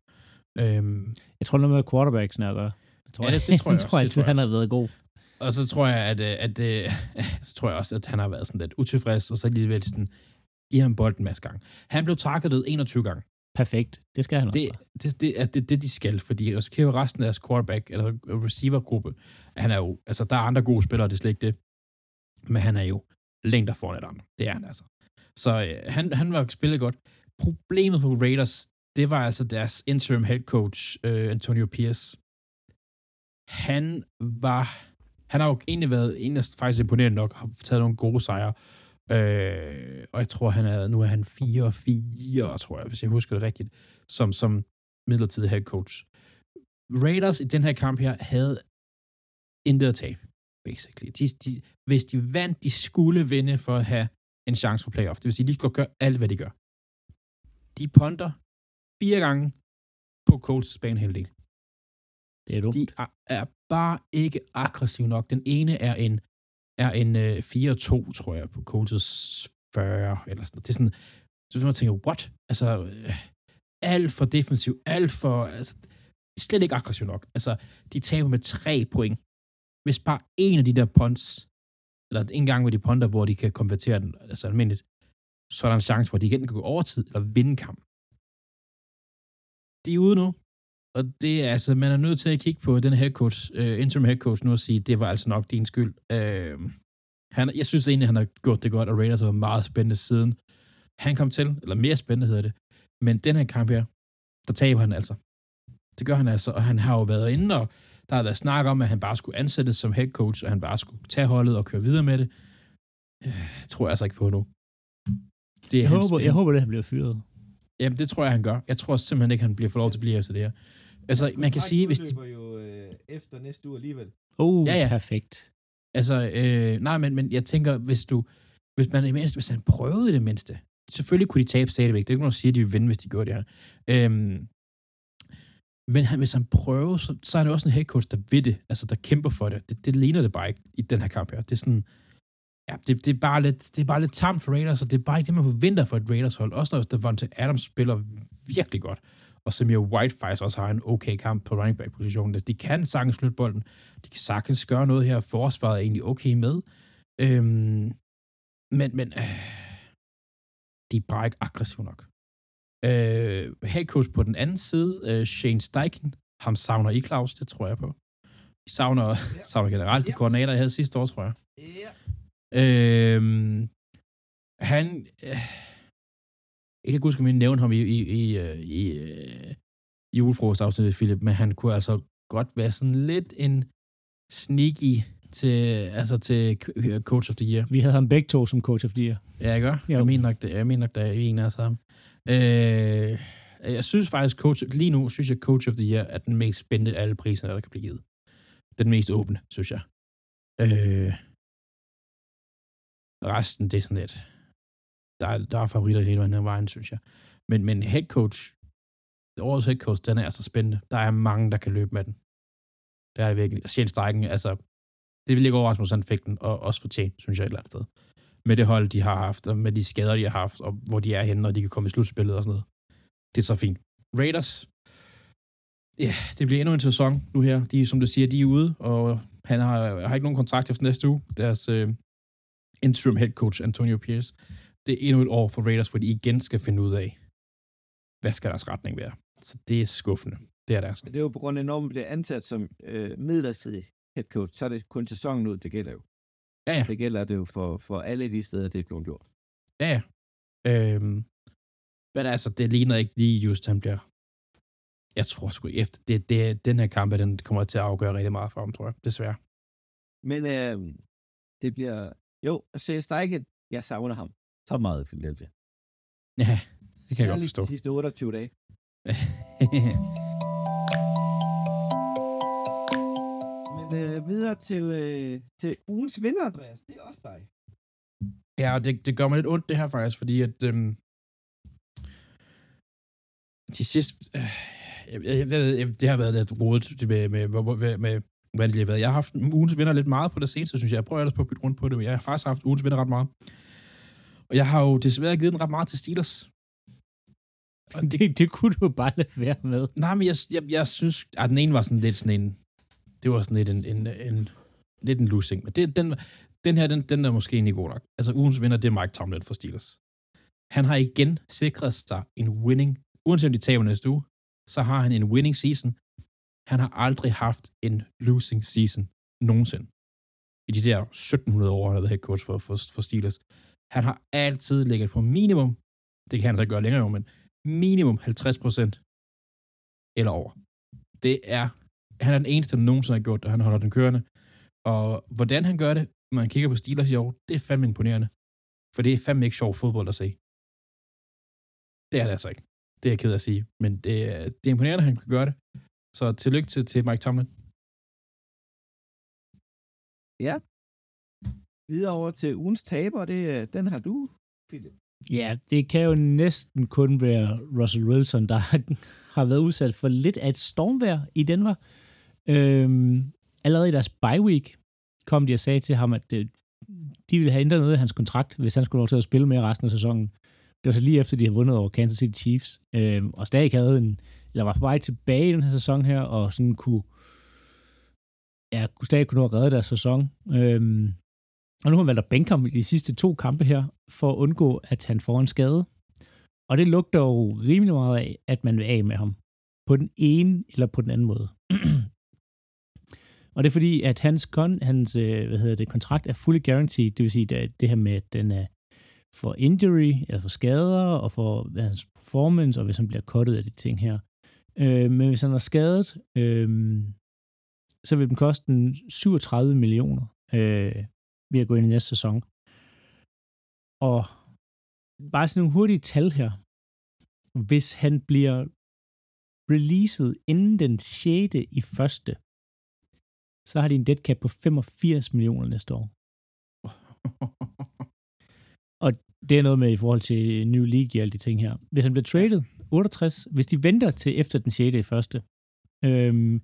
Øhm, Jeg tror noget med quarterbacken at gøre. Jeg tror, Ja, det- det tror jeg [laughs] jeg tror også, altid, tror jeg han har været god. og så tror jeg, at, øh, at, at [laughs] så tror jeg også, at han har været sådan lidt utilfreds, og så alligevel sådan, give ham bolden en masse gange. Han blev targetet 21 gange. Perfekt. Det skal han også. Det, gøre. det, det er det, det, de skal, fordi så kigger resten af deres quarterback, eller receivergruppe, han er jo, altså der er andre gode spillere, det er slet ikke det, men han er jo længder foran et andre. Det er han altså. Så øh, han, han var spillet godt. Problemet for Raiders, det var altså deres interim head coach, øh, Antonio Pierce. Han var, han har jo egentlig været en af faktisk imponerende nok, har taget nogle gode sejre, Øh, og jeg tror, han er, nu er han 4-4, tror jeg, hvis jeg husker det rigtigt, som, som midlertidig head coach. Raiders i den her kamp her havde intet at tabe, basically. De, de, hvis de vandt, de skulle vinde for at have en chance for playoff. Det vil sige, de skulle gøre alt, hvad de gør. De ponter fire gange på Colts banehalvdel. Det er dumt. De er, er bare ikke aggressive nok. Den ene er en, er en øh, 4-2, tror jeg, på Colts 40, eller sådan noget. Det er sådan, så man tænker, what? Altså, øh, alt for defensiv, alt for, altså, slet ikke aggressiv nok. Altså, de taber med tre point. Hvis bare en af de der punts, eller en gang med de punter, hvor de kan konvertere den, altså almindeligt, så er der en chance for, at de igen kan gå overtid eller vinde kamp. De er ude nu, og det er altså, man er nødt til at kigge på den head coach, uh, interim head coach nu og sige, det var altså nok din skyld. Uh, han, jeg synes egentlig, han har gjort det godt, og Raiders har været meget spændende siden han kom til, eller mere spændende hedder det. Men den her kamp her, der taber han altså. Det gør han altså, og han har jo været inde, og der har været snak om, at han bare skulle ansættes som head coach, og han bare skulle tage holdet og køre videre med det. Jeg tror jeg altså ikke på nu. Det er jeg, håber, jeg håber, det han bliver fyret. Jamen, det tror jeg, han gør. Jeg tror simpelthen ikke, han bliver for lov til at blive efter det her. Altså, man kan sige, hvis... De... jo øh, efter næste uge alligevel. Oh, ja, ja. perfekt. Altså, øh, nej, men, men jeg tænker, hvis du... Hvis, man, hvis han prøvede i det mindste, selvfølgelig kunne de tabe stadigvæk. Det er ikke nogen, der siger, at de vil vinde, hvis de gør det her. Øhm, men han, hvis han prøver, så, så er det også en head coach, der ved det, altså der kæmper for det. det. Det ligner det bare ikke i den her kamp her. Det er sådan, ja, det, det, er bare lidt, det er bare lidt tamt for Raiders, og det er bare ikke det, man forventer for et Raiders-hold. Også når Devonta Adams spiller virkelig godt, og Samir White faktisk også har en okay kamp på running back-positionen. De kan sagtens slutte bolden. De kan sagtens gøre noget her. Forsvaret er egentlig okay med. Øhm, men, men øh, de er bare ikke aggressive nok. Øh, head coach på den anden side, øh, Shane Steichen, ham savner I, Claus, det tror jeg på. I savner, ja. [laughs] savner generelt de ja. koordinater, jeg havde sidste år, tror jeg. Ja. Øh, han... Øh, jeg kan ikke huske, om jeg nævnte ham i, i, i, øh, i, i uh, julefrokostafsnittet, Philip, men han kunne altså godt være sådan lidt en sneaky til, altså til Coach of the Year. Vi havde ham begge to som Coach of the Year. Ja, jeg gør. Jo. Jeg mener nok, det, jeg mener nok, det er en af os sammen. Øh, jeg synes faktisk, coach, lige nu synes jeg, Coach of the Year er den mest spændende af alle priserne, der kan blive givet. Den mest åbne, synes jeg. Øh, resten, det er sådan lidt... Der er, der er favoritter hele vejen vejen, synes jeg. Men, men head coach, årets head coach, den er altså spændende. Der er mange, der kan løbe med den. Det er det virkelig. Sjæl Steichen, altså, det vil ikke overraske mig, hvis han fik den, og også fortjent, synes jeg et eller andet sted. Med det hold, de har haft, og med de skader, de har haft, og hvor de er henne, og de kan komme i slutspillet og sådan noget. Det er så fint. Raiders, ja, det bliver endnu en sæson nu her. De, som du siger, de er ude, og han har, har ikke nogen kontrakt efter næste uge. Deres øh, interim head coach, Antonio Pierce. Det er endnu et år for Raiders, hvor de igen skal finde ud af, hvad skal deres retning være. Så det er skuffende. Det er deres. Det er jo på grund af, når man bliver ansat som øh, midlertidig head coach, så er det kun sæsonen ud, det gælder jo. Ja, ja. Det gælder det jo for, for alle de steder, det er blevet gjort. Ja, ja. Øhm, men altså, det ligner ikke lige just, han bliver... Jeg tror sgu efter... Det, det, den her kamp, den kommer til at afgøre rigtig meget for ham, tror jeg. Desværre. Men øh, det bliver... Jo, Shane Steichen, jeg savner ham så meget i Philadelphia. Ja, det kan Særligt jeg godt forstå. de sidste 28 dage. [laughs] øh, videre til, øh, til ugens vinder, Andreas. Det er også dig. Ja, det, det gør mig lidt ondt, det her faktisk, fordi at øhm, de sidste... Øh, jeg, jeg, jeg, det har været lidt rodet med, med, med, med hvordan det har været. Jeg har haft ugens vinder lidt meget på det seneste, synes jeg. Jeg prøver ellers på at bytte rundt på det, men jeg har faktisk haft ugens vinder ret meget. Og jeg har jo desværre givet den ret meget til Steelers. Og [laughs] det, det kunne du bare lade være med. Nej, men jeg, jeg, jeg synes, at den ene var sådan lidt sådan en, det var sådan lidt en, en, en, lidt en losing. Men det, den, den her, den, den er måske egentlig god nok. Altså, ugens vinder, det er Mike Tomlin for Steelers. Han har igen sikret sig en winning, uanset om de taber næste uge, så har han en winning season. Han har aldrig haft en losing season nogensinde. I de der 1700 år, han har været head coach for, for, for Steelers. Han har altid ligget på minimum, det kan han så ikke gøre længere jo, men minimum 50% eller over. Det er han er den eneste, der nogensinde har gjort det, han holder den kørende. Og hvordan han gør det, når man kigger på Steelers i år, det er fandme imponerende. For det er fandme ikke sjov fodbold at se. Det er det altså ikke. Det er jeg ked af at sige. Men det, det er imponerende, at han kan gøre det. Så tillykke til, til Mike Tomlin. Ja. Videre over til ugens taber, det, den har du, Philip. Ja, det kan jo næsten kun være Russell Wilson, der har [laughs] været udsat for lidt af et stormvær i Denver. Øhm, allerede i deres bye week kom de og sagde til ham, at øh, de ville have ændret noget af hans kontrakt, hvis han skulle lov til at spille med resten af sæsonen. Det var så lige efter, de havde vundet over Kansas City Chiefs, øhm, og stadig havde en, eller var på vej tilbage i den her sæson her, og sådan kunne, ja, kunne stadig kunne nå at redde deres sæson. Øhm, og nu har man valgt at bænke ham i de sidste to kampe her, for at undgå, at han får en skade. Og det lugter jo rimelig meget af, at man vil af med ham. På den ene eller på den anden måde. og det er fordi, at hans, kon, hans øh, hvad hedder det, kontrakt er fully guaranteed, det vil sige, det, det her med, at den er for injury, eller for skader, og for hans performance, og hvis han bliver kottet af de ting her. Øh, men hvis han er skadet, øh, så vil den koste 37 millioner øh, ved at gå ind i næste sæson. Og bare sådan nogle hurtige tal her. Hvis han bliver releaset inden den 6. i første, så har de en dead cap på 85 millioner næste år. [laughs] Og det er noget med i forhold til New League og alle de ting her. Hvis han bliver traded 68, hvis de venter til efter den 6. i første, øhm,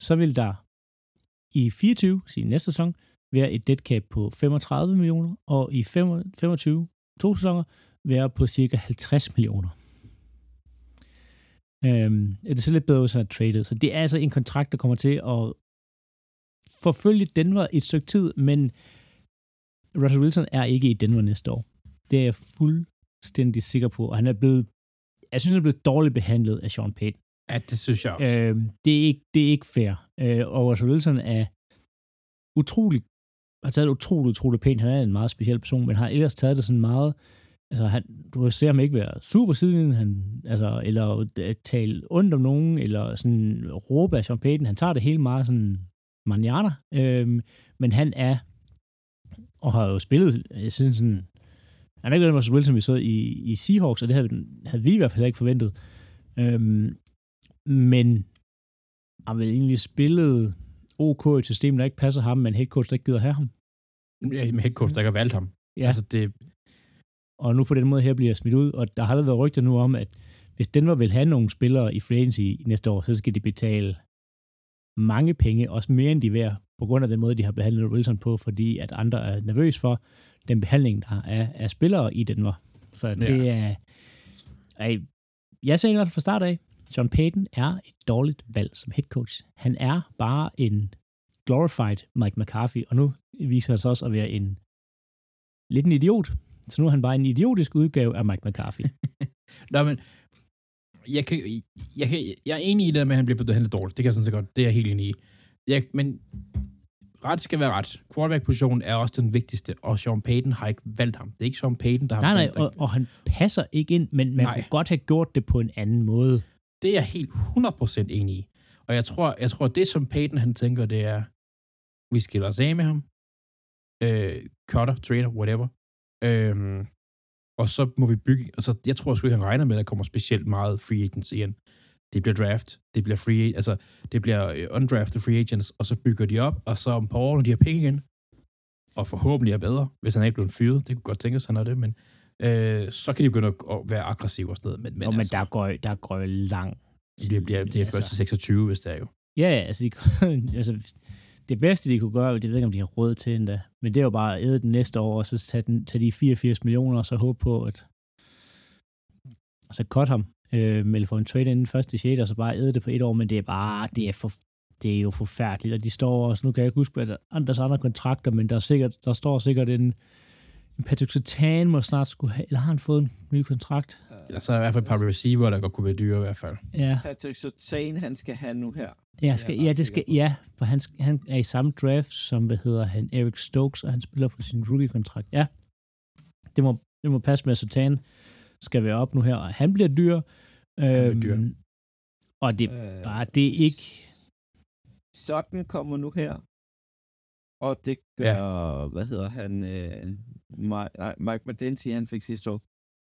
så vil der i 24, sin næste sæson, være et dead cap på 35 millioner, og i 25, to sæsoner, være på cirka 50 millioner. Øhm, er det så lidt bedre, hvis han er traded. Så det er altså en kontrakt, der kommer til at forfølge Denver et stykke tid, men Russell Wilson er ikke i Denver næste år. Det er jeg fuldstændig sikker på, og han er blevet, jeg synes, han er blevet dårligt behandlet af Sean Payton. Ja, det synes jeg også. Øh, det, er ikke, det er ikke fair. Øh, og Russell Wilson er utrolig, har taget det utroligt, utroligt pænt. Han er en meget speciel person, men har ellers taget det sådan meget, altså han, du ser ham ikke være super siden, han, altså, eller tale ondt om nogen, eller sådan råbe af Sean Payton. Han tager det hele meget sådan manjana, øh, men han er, og har jo spillet, jeg synes sådan, han er ikke Russell Wilson, vi så i, i Seahawks, og det havde, havde vi i hvert fald ikke forventet. Øhm, men har vel egentlig spillet OK i et system, der ikke passer ham, men headcoach, der ikke gider have ham. Ja, med headcoach, der ikke har valgt ham. Ja. Altså, det, Og nu på den måde her bliver smidt ud, og der har allerede været rygter nu om, at hvis Denver vil have nogle spillere i free agency næste år, så skal de betale mange penge, også mere end de værd, på grund af den måde, de har behandlet Wilson på, fordi at andre er nervøs for den behandling, der er af spillere i Denver. Så det Ja. er... Ej, jeg sagde det fra start af, John Payton er et dårligt valg som head coach. Han er bare en glorified Mike McCarthy, og nu viser han sig også at være en lidt en idiot. Så nu er han bare en idiotisk udgave af Mike McCarthy. [laughs] Nå, men jeg, kan, jeg, kan, jeg er enig i det, med, at han bliver behandlet dårligt. Det kan jeg sådan set godt. Det er jeg helt enig i. Jeg, men ret skal være ret. Quarterback-positionen er også den vigtigste, og Sean Payton har ikke valgt ham. Det er ikke Sean Payton, der har nej, nej, valgt og, og han passer ikke ind, men man Nej. kunne godt have gjort det på en anden måde. Det er jeg helt 100% enig i. Og jeg tror, jeg tror, det som Payton han tænker, det er, vi skiller os af med ham. Øh, cutter, trader, whatever. Øhm, og så må vi bygge, altså jeg tror sgu ikke, han regner med, at der kommer specielt meget free agents igen. Det bliver draft, det bliver free, altså det bliver øh, undrafted free agents, og så bygger de op, og så om på år, når de har penge igen, og forhåbentlig er bedre, hvis han ikke blevet fyret, det kunne godt tænkes, han er det, men øh, så kan de begynde at, være aggressive og sådan noget. Men, men, Men, men altså, der går, der går lang det bliver det er altså. først til 26, hvis det er jo. Ja, altså, de, [laughs] altså, det bedste, de kunne gøre, det ved jeg ikke, om de har råd til endda, men det er jo bare at æde den næste år, og så tage, den, tage de 84 millioner, og så håbe på, at altså cut ham, øh, eller få en trade inden første 6, og så bare æde det på et år, men det er bare, det er, for, det er jo forfærdeligt, og de står også, nu kan jeg ikke huske, at andres andre kontrakter, men der, er sikkert, der står sikkert en, en Patrick Sertan må snart skulle have, eller har han fået en ny kontrakt? Eller så er der i hvert fald et par receiver, der godt kunne være dyre i hvert fald. Ja. Patrick Sertain, han skal have nu her. Ja, Det skal, er ja, det skal, ja, for han, han er i samme draft som, hvad hedder han, Eric Stokes, og han spiller på sin rookie-kontrakt. Ja, det må, det må passe med, Sertan skal være op nu her, og han bliver dyr. bliver dyr. Øhm, Og det, Øh, bare, det er ikke... Sådan kommer nu her. Og det gør, ja. hvad hedder han, øh, Mike, nej, Mike Medensi, han fik sidste år.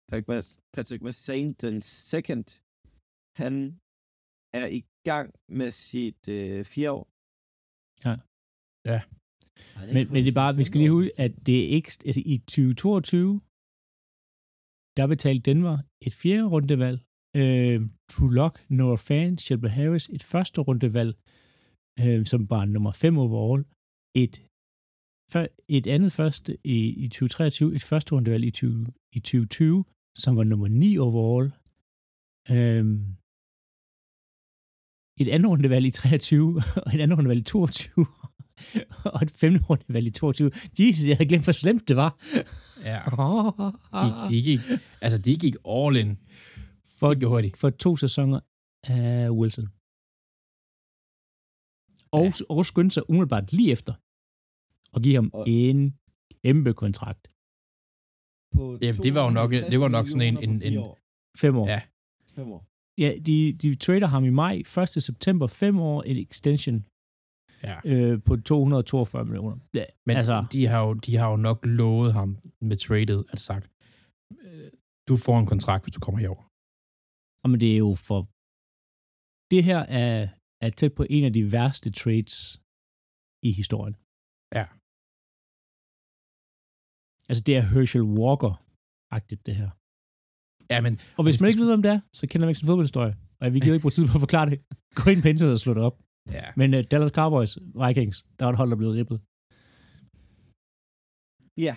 Patrick Mas- Patrick Massain, den second, han er i gang med sit øh, fire år. Ja. Ja. Han Men, men det er bare, vi skal lige huske, at det er ikke... Altså i 2022, der betalte Denver et fjerde rundevalg. Øh, True Lock, Noah Fan, Shelby Harris, et første rundevalg. øh, som var nummer 5 overall, et, et andet første i, i 2023, et første rundevalg i, 20, i 2020, som var nummer 9 overall, øh, et andet rundevalg i 23, [laughs] og et andet rundevalg i 22, [laughs] og et femte rundevalg i 22. Jesus, jeg havde glemt, hvor slemt det var. Ja. [laughs] De, de, gik, altså, de gik all in. for, Det de. for to sæsoner af Wilson. Og, ja. og skyndte sig umiddelbart lige efter og give ham Og- en kæmpe kontrakt. På Ja, det var jo nok- 250 det var nok sådan en- en- en- år. Fem år. Ja. Fem år. ja de, de trader ham i maj, 1. september, fem år, et extension Ja. øh, på 242 millioner. Ja, Men altså, de, har jo, de har jo nok lovet ham med tradet, at sagt, øh, du får en kontrakt, hvis du kommer herover. og men det er jo for... Det her er, er tæt på en af de værste trades i historien. Ja. Altså, det er Herschel Walker-agtigt, det her. Ja, men Og hvis hvis man ikke ved, om det er, så kender man ikke sin fodboldhistorie. Og vi giver ikke bruge tid på at forklare det. Gå ind på internettet og slå det op. ja, Men uh, Dallas Cowboys, Vikings, der var et hold, der blev ribbet. Ja.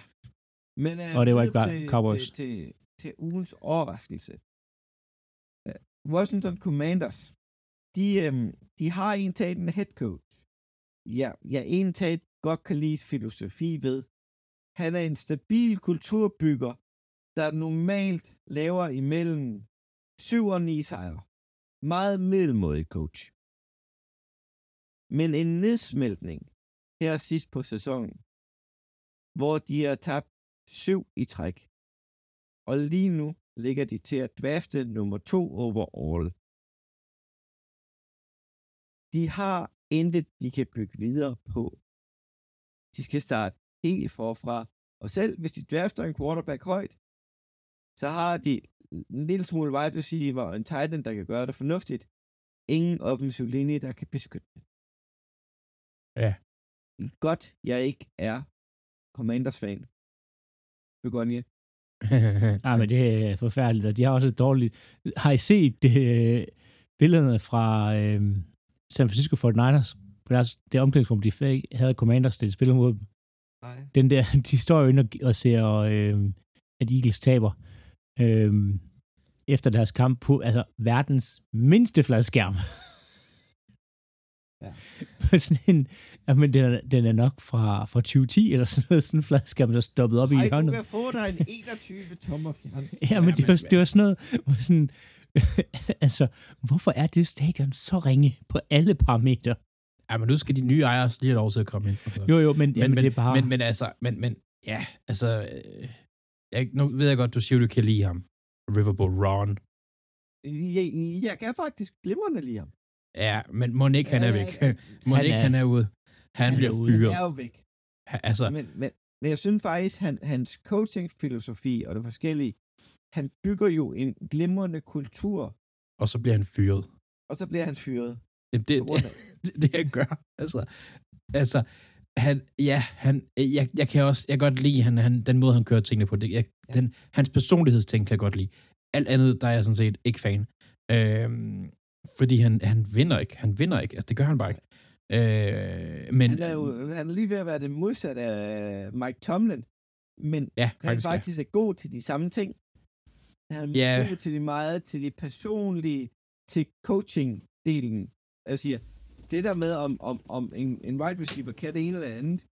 Men, uh, Og det var ikke bare til, Cowboys. Til, til, til ugens overraskelse. Uh, Washington Commanders, de, um, de har en taget en head coach. Ja, jeg en taget godt kan lide filosofi ved. Han er en stabil kulturbygger, der normalt laver imellem 7 og 9 sejre. Meget middelmådig coach. Men en nedsmeltning her sidst på sæsonen, hvor de har tabt syv i træk. Og lige nu ligger de til at drafte nummer to overall. De har intet, de kan bygge videre på. De skal starte helt forfra. Og selv hvis de drafter en quarterback højt, så har de en lille smule wide receiver og en tight end, der kan gøre det fornuftigt. Ingen offensiv linje, der kan beskytte det. Ja. Godt, jeg ikke er Commanders-fan. Begonje. Ja, [laughs] men det er forfærdeligt, og de har også et dårligt... Har I set øh, billederne fra øh, San Francisco 49ers? På deres, det omklædningsrum, de fik, havde Commanders stillet spiller mod dem. Nej. Den der, [laughs] de står jo inde og, og ser, øh, at Eagles taber øh, efter deres kamp på altså, verdens mindste fladskærm. [laughs] Ja. [laughs] På sådan en, jamen, den, er, den er nok fra, fra 2010 eller sådan noget, sådan en fladskærm, der er stoppet op i Ej, du hjørnet. kan få dig en 21 tommer fjern. Ja, men det var, det var sådan noget, hvor sådan, [laughs] altså, hvorfor er det stadion så ringe på alle parametre? ja, men nu skal de nye ejere lige have lov til at komme ind. Altså. Jo, jo, men, men, jamen, men, det er bare... men, men altså, men, men ja, altså, øh, jeg, nu ved jeg godt, du siger, du kan lide ham. Riverboat Ron. Jeg, jeg kan faktisk glimrende lide ham. Ja, men må ikke han er væk. [laughs] Ja, Må ikke er- han er ude. Han, han er bliver ude. fyret. Han er jo væk. Ha- Altså, Men, men, men jeg synes faktisk, han, hans coaching-filosofi og det forskellige, han bygger jo en glimrende kultur, og så bliver han fyret. og så bliver han fyret. Jamen, det, af, [laughs] det, det han gør. Altså, altså han, ja, han, jeg, jeg kan også, jeg kan godt lide han, han, den måde, han kører tingene på. Det, jeg, Ja. den, hans personlighedsting kan jeg godt lide. Alt andet, der er jeg sådan set ikke fan. Øhm, fordi han, han vinder ikke. Han vinder ikke. Altså, det gør han bare ikke. Øh, men, han, er jo, han er lige ved at være det modsatte af Mike Tomlin, men ja, han faktisk, faktisk er god til de samme ting. Han er Ja. god til de meget, til de personlige, til coaching-delen. Jeg siger, det der med, om, om, om en, en wide receiver kan det ene eller andet,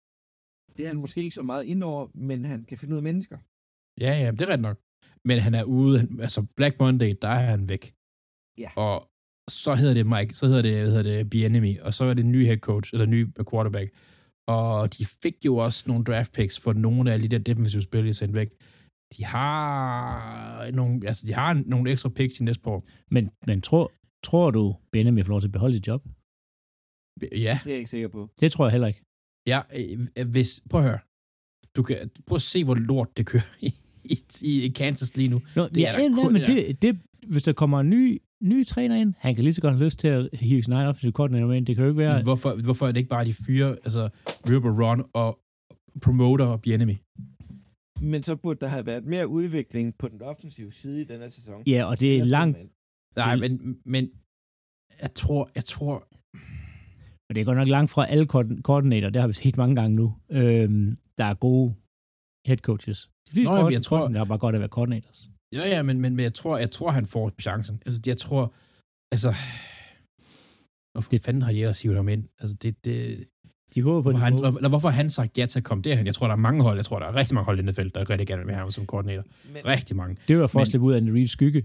det er han måske ikke så meget indover, men han kan finde ud af mennesker. Ja, ja, det er ret nok. Men han er ude, altså Black Monday, der er han væk. Ja. Og så hedder det Mike, så hedder det, hvad hedder det Bienemy, og så er det en ny head coach, eller ny quarterback. Og de fik jo også nogle draft picks for nogle af de der defensive spil, de sendte væk. De har nogle, altså de har nogle ekstra picks i næste år. Men, men tror, tror du, Benjamin får lov til at beholde sit job? Ja, Det er jeg ikke sikker på. Det tror jeg heller ikke. ja øh, hvis, prøv at høre. Du kan, prøv at se, hvor lort det kører i, i, i Kansas lige nu. Nå, Det det er ja, kun- men ja. det, det, hvis der kommer en ny, ny træner ind, han kan lige så godt have lyst til at hive sin egen offensive koordinator med ind. Det kan jo ikke være... Men hvorfor, hvorfor er det ikke bare de fyre, altså River Ron og promoter og Bienemy? Men så burde der have været mere udvikling på den offensive side i denne sæson. Ja, og det er langt... Nej, Det- men, men jeg tror, jeg tror, Men det er godt nok langt fra alle koord- koordinater, det har vi set mange gange nu, øhm, der er gode head coaches. De fleste Nå, jeg tror, det er bare godt at være coordinators. Ja, ja, men, men, men jeg, tror, jeg tror, han får chancen. Altså, jeg tror... Altså... Hvorfor det fanden har de ellers hivet ham ind? Altså, det, det, De håber på, hvorfor, at han, han, eller hvorfor har han sagt ja til at komme derhen? Jeg tror, der er mange hold. Jeg tror, der er rigtig mange hold i NFL, der rigtig gerne vil have ham som koordinator. Men, Rigtig mange. det var for at men- slippe ud af en Reed skygge,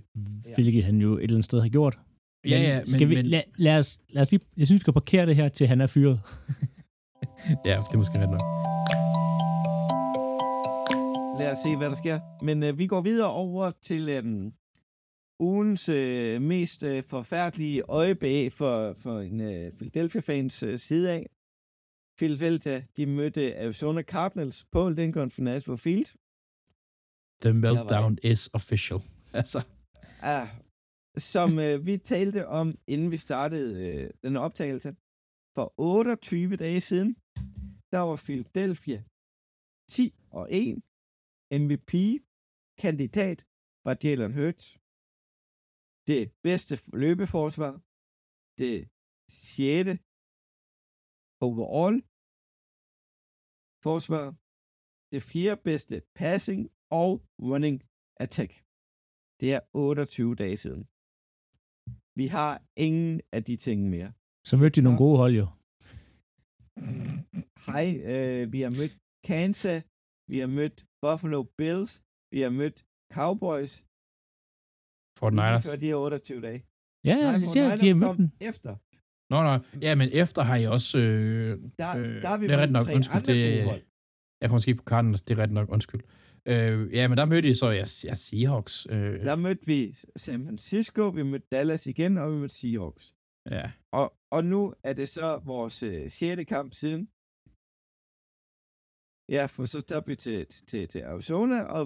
hvilket han jo et eller andet sted har gjort. Ja, ja, men, skal vi, men, lad, lad, os, lad os lige, jeg synes, vi skal parkere det her, til han er fyret. [laughs] ja, det er måske lidt nok. Lad os se, hvad der sker. Men øh, vi går videre over til øh, ugens øh, mest øh, forfærdelige øjebæg for, for en øh, Philadelphia-fans øh, side af. Philadelphia, de mødte Arizona Cardinals på Lincoln Financial Field. The meltdown is official. [laughs] Altså, Ah, som øh, vi talte om, inden vi startede øh, den optagelse. For 28 dage siden, der var Philadelphia 10 og 1. MVP-kandidat var Jalen Hurts. Det bedste løbeforsvar. Det sjette overall forsvar. Det fjerde bedste passing og running attack. Det er 28 dage siden. Vi har ingen af de ting mere. Så mødte de nogle Så- gode hold jo. Hej, øh, vi har mødt Kansas, vi har mødt Buffalo Bills, vi har mødt Cowboys, for lige Niners. før de her 28 dage. Ja, ja, Nej, det siger, 49ers de har mødt dem. efter. Nå, nå. Ja, men efter har I også... Øh, Der, Øh, der er vi det er mødt rigtigt nok. tre Undskyld, andre det- gode hold. jeg kommer måske på Cardinals, det er ret nok, undskyld. Øh, ja, men der mødte I så, jeg, jeg Seahawks. Øh, Der mødte vi San Francisco, vi mødte Dallas igen, og vi mødte Seahawks. ja. Og, og nu er det så vores øh, sjette kamp siden. Ja, for så tabte vi til, til, til Arizona, og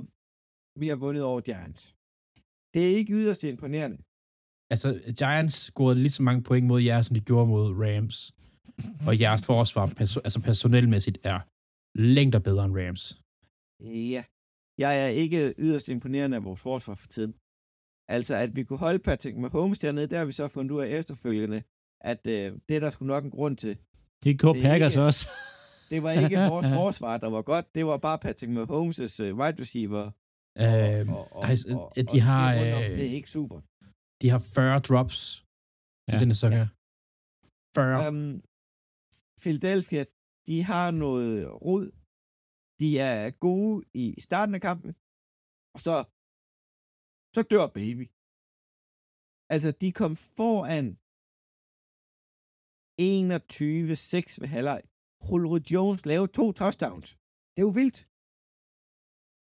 vi har vundet over Giants. Det er ikke yderst imponerende. Altså, Giants scorede lige så mange point mod jer, som de gjorde mod Rams. Og jeres forsvar, perso- altså personelmæssigt, er længder bedre end Rams. Ja, jeg er ikke yderst imponerende af vores forsvar for tiden. Altså, at vi kunne holde Patrick Mahomes dernede, der har vi så fundet ud af efterfølgende, at øh, det er der skulle nok en grund til. Det gjorde er Packers ikke- også. [laughs] Det var ikke vores [laughs] forsvar, der var godt. Det var bare Patrick Mahomes' øh, wide receiver. Øh, ej, så- de har, det, det er ikke super. de har 40 drops ja. Ja. i denne sæson her. 40. Um, Philadelphia, de har noget rod. De er gode i starten af kampen, og så, så dør baby. Altså, de kom foran 21-6 ved halvleg. Julio Jones lavede to touchdowns. Det er jo vildt.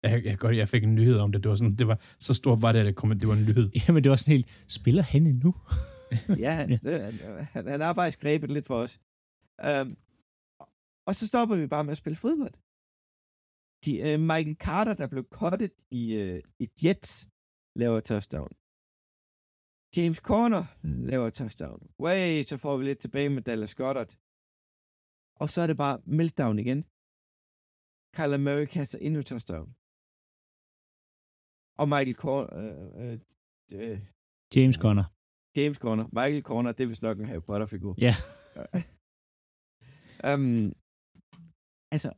Jeg, jeg, godt, jeg fik en nyhed om det. Det var, sådan, det var så stort var det, at det, kom, det var en nyhed. [laughs] Jamen, det var sådan helt, spiller han endnu? [laughs] Ja, Ja. det, han, han har faktisk grebet lidt for os. Um, og så stopper vi bare med at spille fodbold. De, uh, Michael Carter, der blev cuttet i, uh, i Jets, laver touchdown. James Corner laver touchdown. Way, så får vi lidt tilbage med Dallas Goddard. Og så er det bare meltdown igen. Kyler Murray kaster endnu touchdown. Og Michael Corner... Uh, uh, uh, James Conner. James Corner. Michael Corner, det er vist nok en Harry Potter-figur. Ja. um, [laughs] altså,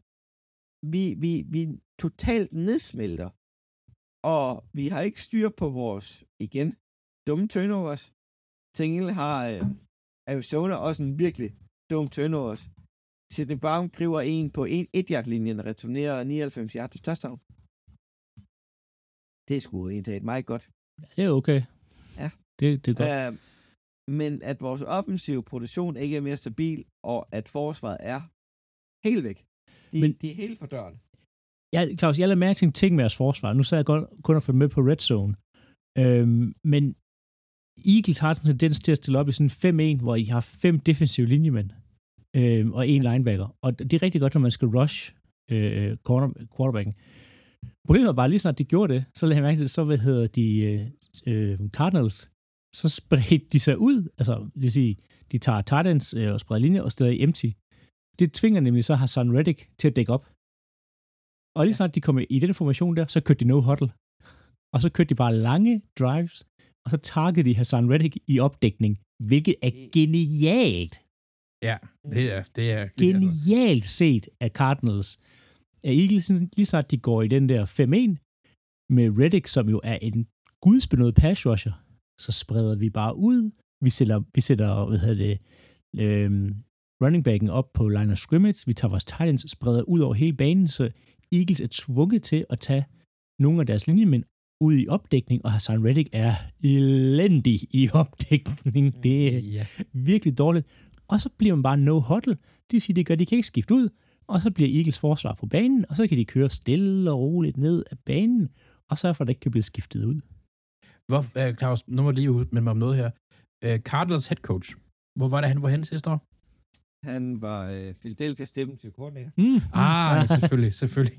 vi, vi, vi totalt nedsmelter, og vi har ikke styr på vores, igen, dumme turnovers. Til har øh, Arizona også en virkelig dum turnovers. Sidney Brown griber en på en, et linjen returnerer 99 yards til touchdown. Det er sgu egentlig meget godt. Det er okay. Ja. Det, det er godt. Uh, men at vores offensive produktion ikke er mere stabil, og at forsvaret er helt væk. De, men, Men- de er helt for døren. Ja, Claus, jeg lader mærke til en ting med jeres forsvar. Nu sad jeg godt, kun og følge med på Red Zone. Øhm, men Eagles har sådan en tendens til at stille op i sådan 5-1, hvor I har fem defensive linjemænd øhm, og en linebacker. Og det er rigtig godt, når man skal rush øh, corner, quarterbacken. Problemet er bare, lige snart de gjorde det, så lagde jeg mærke til, så hvad hedder de øh, øh, Cardinals, så spredte de sig ud. Altså, det vil sige, de tager tight ends øh, og spreder linjer og stiller i empty. Det tvinger nemlig så Hassan Reddick til at dække op. Og lige snart de kom i den formation der, så kørte de no huddle. Og så kørte de bare lange drives, og så takkede de Hassan Reddick i opdækning, hvilket er genialt. Ja. Det er, det er Genialt set af Cardinals. Af Eagles, lige snart de går i den der 5-1, med Reddick, som jo er en gudsbenået pass rusher, så spreder vi bare ud. Vi sætter, vi sætter hvad hedder det, øhm, running backen op på line of scrimmage. Vi tager vores tight ends spreder ud over hele banen, så Eagles er tvunget til at tage nogle af deres linjemænd ud i opdækning, og Hassan Reddick er elendig i opdækning. Det er ja. virkelig dårligt. Og så bliver man bare no huddle. Det vil sige, det gør, at de kan ikke skifte ud, og så bliver Eagles forsvar på banen, og så kan de køre stille og roligt ned af banen, og sørge for, at det ikke kan blive skiftet ud. Hvor, uh, Claus, nu må jeg lige ud med mig om noget her. Uh, Cardinals head coach. Hvor var det, han var henne sidste år? Han var øh, Philadelphia stemmen til koordinator. Mm. Ah, ja, selvfølgelig, selvfølgelig.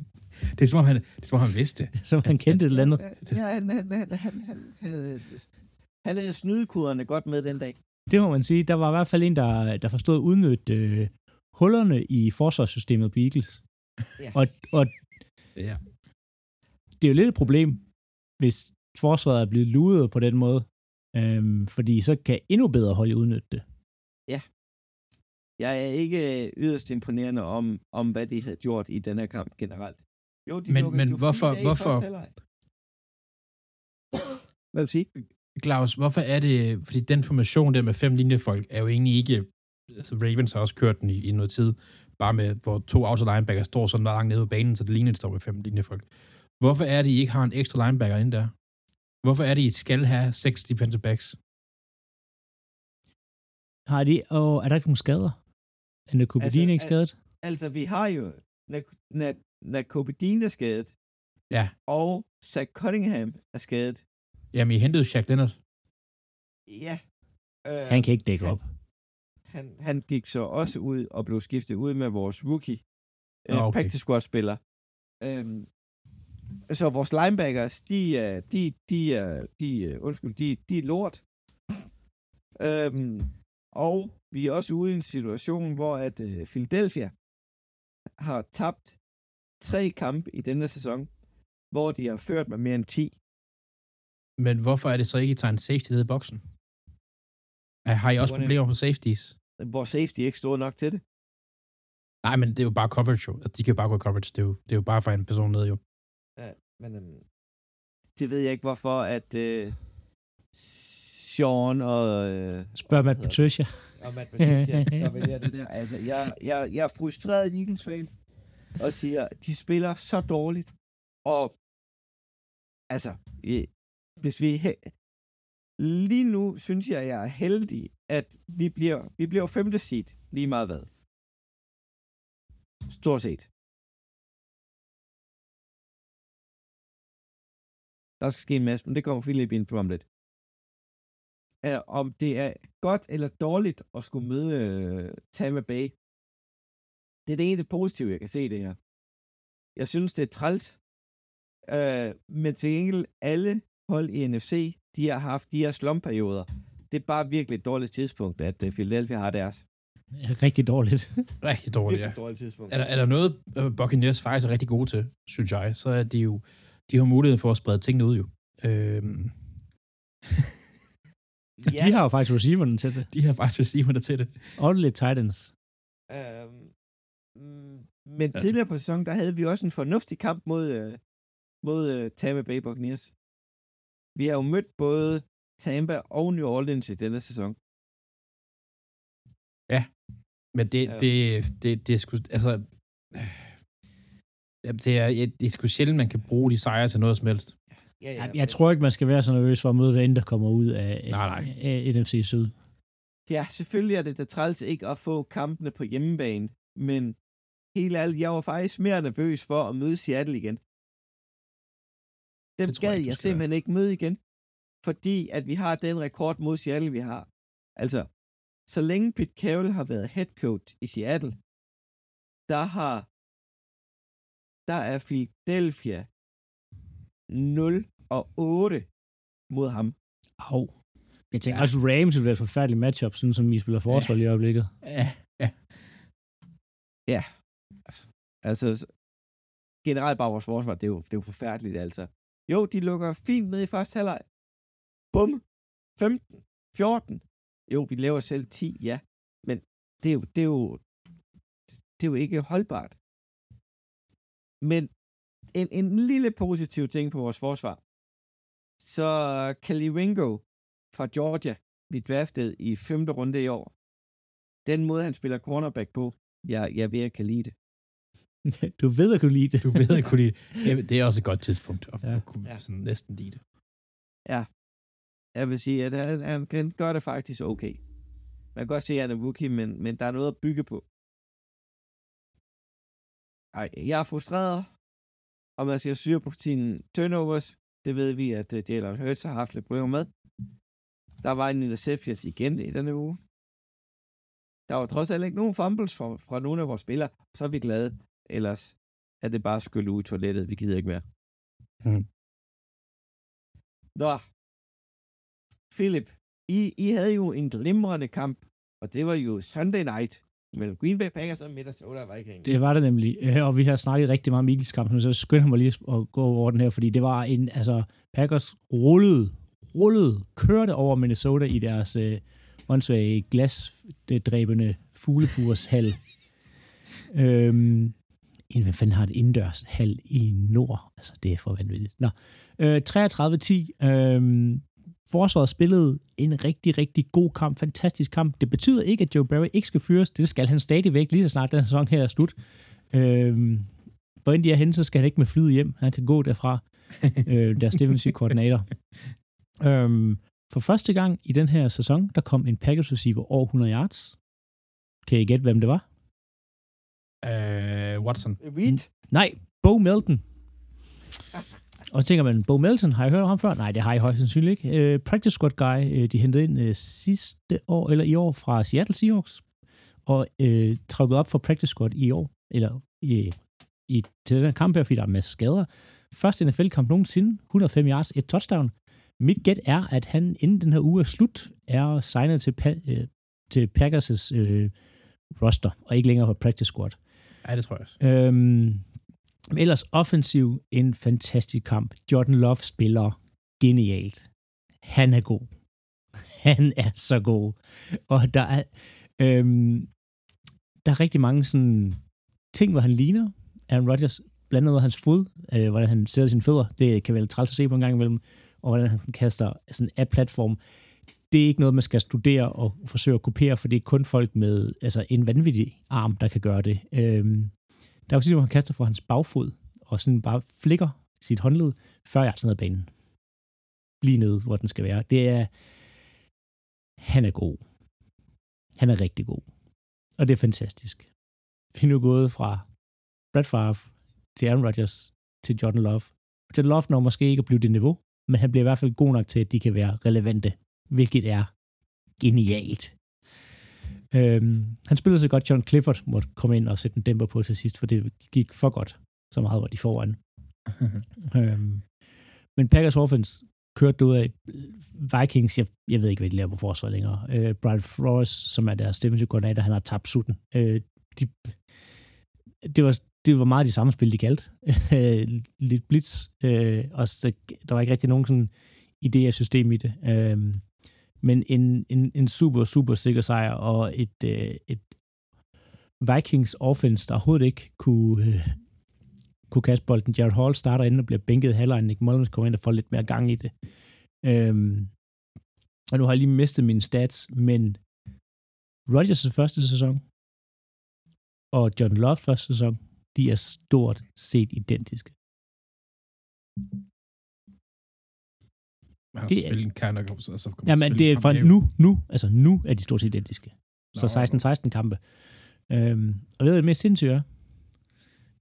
Det er som om han, det er, som om han vidste. Som han kendte et eller andet. Ja, han, han, han, han, han, havde, han havde snydekoderne godt med den dag. Det må man sige. Der var i hvert fald en, der, der forstod at udnytte øh, hullerne i forsvarssystemet på Eagles. Ja. Og, og Ja. det er jo lidt et problem, hvis forsvaret er blevet luret på den måde. Øhm, fordi så kan endnu bedre hold udnytte det. Jeg er ikke øh, yderst imponerende om, om hvad de havde gjort i den her kamp generelt. Jo, de Men- lukkede men hvorfor- hvorfor-. Hvad vil du sige? Claus, hvorfor er det, fordi den formation der med fem linjefolk er jo egentlig ikke, altså Ravens har også kørt den i, i noget tid, bare med, hvor to outside linebacker står sådan langt nede på banen, så det ligner, at de står med fem linjefolk. Hvorfor er det, I ikke har en ekstra linebacker inde der? Hvorfor er det, I skal have seks defensive backs? Har de, og er der ikke nogen skader? Er Nakubadin Altså, ikke al- skadet? Altså, vi har jo Nakobedin er skadet, Ja, og Zach Cunningham er skadet. Jamen I hentede Shaq Leonard. Ja. Øh, Han kan ikke dække op. han, han gik så også ud og blev skiftet ud med vores rookie øh, Nå, okay. practice squad spiller. Øhm, så vores linebackers, de er, de, de er, de, er- undskyld, de, de er lort. Øhm, og vi er også ude i en situation, hvor at øh, Philadelphia har tabt tre kampe i denne sæson, hvor de har ført med mere end 10. Men hvorfor er det så ikke, I tager en safety ned i boksen? Har I også Hvordan- problemer på safeties? Hvor safety er ikke stor nok til det. Nej, men det er jo bare coverage jo. Altså, De kan jo bare gå coverage. Det er jo, det er jo bare for en person ned jo. Ja, men øhm, det ved jeg ikke, hvorfor at øh, Sean og, øh, Spørg og, Matt Patricia. og Matt Patricia, [laughs] der vælger det der. Altså, jeg, jeg, jeg er frustreret Eagles-fan og siger, de spiller så dårligt. Og altså, hvis vi... he- Lige nu synes jeg, jeg er heldig, at vi bliver, vi bliver femte seed, lige meget hvad. Stort set. Der skal ske en masse, men det kommer Philip ind på om lidt. Er, om det er godt eller dårligt at skulle møde uh, Tampa Bay, det er det eneste positive, jeg kan se det her. Jeg synes, det er træls. Uh, men til gengæld, alle hold i NFC, de har haft de her slumperioder. Det er bare virkelig et dårligt tidspunkt, at øh, Philadelphia har deres. Rigtig dårligt. [laughs] Rigtig dårligt, ja. Dårligt tidspunkt. Er der, er der noget, uh, Buccaneers faktisk er rigtig gode til, synes jeg, så er de jo, de har mulighed for at sprede tingene ud jo. Øhm, Ja. [laughs] De har jo faktisk receiverne til det. de har faktisk receiverne til det. Og lidt Titans. Øhm, mm, men Altså- tidligere på sæsonen, der havde vi også en fornuftig kamp mod, øh, mod øh, Tampa Bay Buccaneers. Vi har jo mødt både Tampa og New Orleans i denne sæson. Men det, Ja. det, det, det er sgu, altså, [sighs] det er, det er sgu sjældent, man kan bruge de sejre til noget som helst. Ja, Jeg, jeg tror ikke, man skal være så nervøs for at møde, hvad end der kommer ud af, Nej, nej. af NFC Syd. Ja, selvfølgelig er det da træls ikke at få kampene på hjemmebane, men helt ærligt, jeg var faktisk mere nervøs for at møde Seattle igen. Dem Det jeg gad jeg skal simpelthen ikke møde igen, fordi at vi har den rekord mod Seattle, vi har. Altså, så længe Pete Carroll har været head coach i Seattle, der har der er Philadelphia 0 og 8 mod ham. Au. Jeg tænker ja. også, Rams vil være et forfærdeligt matchup, sådan som I spiller forsvar ja. i øjeblikket. Ja, ja. Altså, s- generelt bare vores forsvar, det er jo, det er jo forfærdeligt, altså. Jo, de lukker fint ned i første halvleg. Bum. 15. 14. Jo, vi laver selv 10, ja. Men det, er jo, det, er jo, det er jo ikke holdbart. Men en, en lille positiv ting på vores forsvar. Så Kelly Ringo fra Georgia, vi draftede i femte runde i år. Den måde, han spiller cornerback på, jeg, jeg ved, at kan lide det. [laughs] Du ved at kunne lide det. Du ved at kunne lide. Ja, det er også et godt tidspunkt at Ja. ja. kunne Ja. sådan næsten lide det. Jeg vil sige, at han, han han gør det faktisk okay. Man kan godt se, at han er rookie, men, men der er noget at bygge på. Ej, jeg er frustreret, og man skal styre på sine turnovers. Det ved vi, at uh, Jalen Hurts har haft lidt problemer med. Der var en interceptions igen i denne uge. Der var trods alt ikke nogen fumbles fra, fra nogle af vores spillere. Så er vi glade. Ellers er det bare skylle ud i toilettet. Vi gider ikke mere. Hmm. Nå. Philip, I, I havde jo en glimrende kamp, og det var jo Sunday night mellem Green Bay Packers og Minnesota Vikings. Det var det nemlig. Øh, Og vi har snakket rigtig meget om Eagles kampen, så jeg skynder mig lige at gå over den her, fordi det var en, altså, Packers rullede, rullede, kørte over Minnesota i deres øh, åndssvage glasdræbende fuglepurshal. [laughs] øhm, en, hvad fanden har et indendørs hal i nord? Altså, det er for vanvittigt. Nå. Øh, 33-10. Øhm, forsvaret spillede en rigtig, rigtig god kamp. Fantastisk kamp. Det betyder ikke, at Joe Barry ikke skal fyres. Det skal han stadigvæk, lige så snart den sæson her er slut. Øhm, hvor end de er henne, så skal han ikke med flyet hjem. Han kan gå derfra. [laughs] øh, deres defensive koordinator. Øhm, for første gang i den her sæson, der kom en Packers receiver over 100 yards. Kan I gætte, hvem det var? Uh, Watson. Reed? Nej, Bo Melton. Og så tænker man, Bo Melton, har jeg hørt om ham før? Nej, det har jeg højst sandsynligt ikke. Uh, practice squad guy, uh, de hentede ind uh, sidste år, eller i år, fra Seattle Seahawks, og uh, trukket op for practice squad i år, eller i, i, til den her kamp her, fordi der er en masse skader. Første NFL-kamp nogensinde, 105 yards, et touchdown. Mit gæt er, at han inden den her uge er slut, er signet til, pa- uh, til Packers' uh, roster, og ikke længere på practice squad. Ja, det tror jeg også. Øhm, men ellers offensiv, en fantastisk kamp. Jordan Love spiller genialt. Han er god. Han er så god. Og der er, øhm, der er rigtig mange sådan ting, hvor han ligner Aaron Rodgers, blandt andet hans fod, øh, hvordan han sætter sine fødder. Det kan vel træls at se på en gang imellem, og hvordan han kaster sådan af platform. Det er ikke noget, man skal studere og forsøge at kopiere, for det er kun folk med altså en vanvittig arm, der kan gøre det. Øhm, der er præcis, hvor han kaster for hans bagfod, og sådan bare flikker sit håndled, før jeg ned ad banen. Lige nede, hvor den skal være. Det er, han er god. Han er rigtig god. Og det er fantastisk. Vi er nu gået fra Brad Favre til Aaron Rodgers til Jordan Love. Jordan Love når måske ikke at blive det niveau, men han bliver i hvert fald god nok til, at de kan være relevante, hvilket er genialt. Øhm, han spillede så godt, John Clifford måtte komme ind og sætte en dæmper på til sidst, for det gik for godt. Så meget var de foran. [laughs] øhm, men Packers offense kørte ud af Vikings, jeg, jeg ved ikke, hvad de laver på forsvar længere. Øh, Brian Flores, som er deres defensive koordinator, han har tabt sutten. Øh, de, det, var, det var meget de samme spil, de kaldte. [laughs] Lidt blitz, øh, og så, der var ikke rigtig nogen sådan idé af system i det. Øh, men en, en, en super, super sikker sejr, og et, øh, et Vikings offense, der overhovedet ikke kunne, øh, kunne kaste bolden. Jared Hall starter inden og bliver bænket halvlejen. Nick Mullins kommer ind og får lidt mere gang i det. Øhm, og nu har jeg lige mistet mine stats, men Rodgers' første sæson og John Love første sæson, de er stort set identiske. Han har Det er- spillet en kerne, og så kommer Jamen, det er fra nu, nu, altså nu er de stort set identiske. Så Nå. 16-16 kampe. Øhm, og ved du, det mest sindssyge er?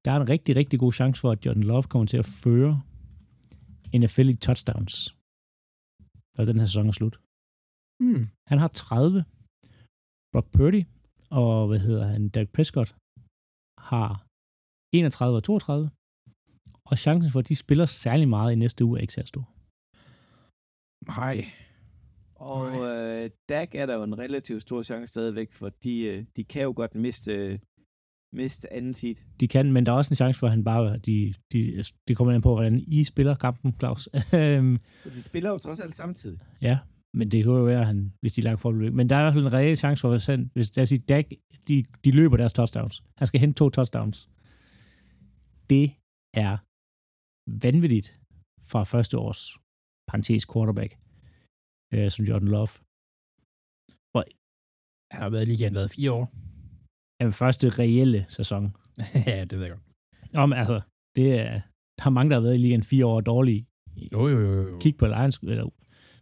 Der er en rigtig, rigtig god chance for, at Jordan Love kommer til at føre NFL i touchdowns, når den her sæson er slut. Hmm. Han har 30. Brock Purdy og, hvad hedder han, Dak Prescott har 31 og 32. Og chancen for, at de spiller særlig meget i næste uge, er ikke særlig stor. Nej. Og øh, Dak er der jo en relativt stor chance stadigvæk, for de, øh, de kan jo godt miste, øh, miste anden seed. De kan, men der er også en chance for, at han bare, de, de, det kommer an på, hvordan I spiller kampen, Claus. Øhm, de spiller jo trods alt samtidig. ja, men det kunne jo være, at han, hvis de er langt for Men der er i hvert fald en reel chance for, hvis, han, hvis lad os sige, Dak, de, de løber deres touchdowns. Han skal hente to touchdowns. Det er vanvittigt fra første års parentes quarterback, øh, som Jordan Love. Han har været i ligaen været fire år. Den første reelle sæson. [laughs] ja, det ved jeg godt. Om, altså, det er, der er mange, der har været i ligaen fire år dårlige. Jo, jo, jo. jo. Kig på Lions, eller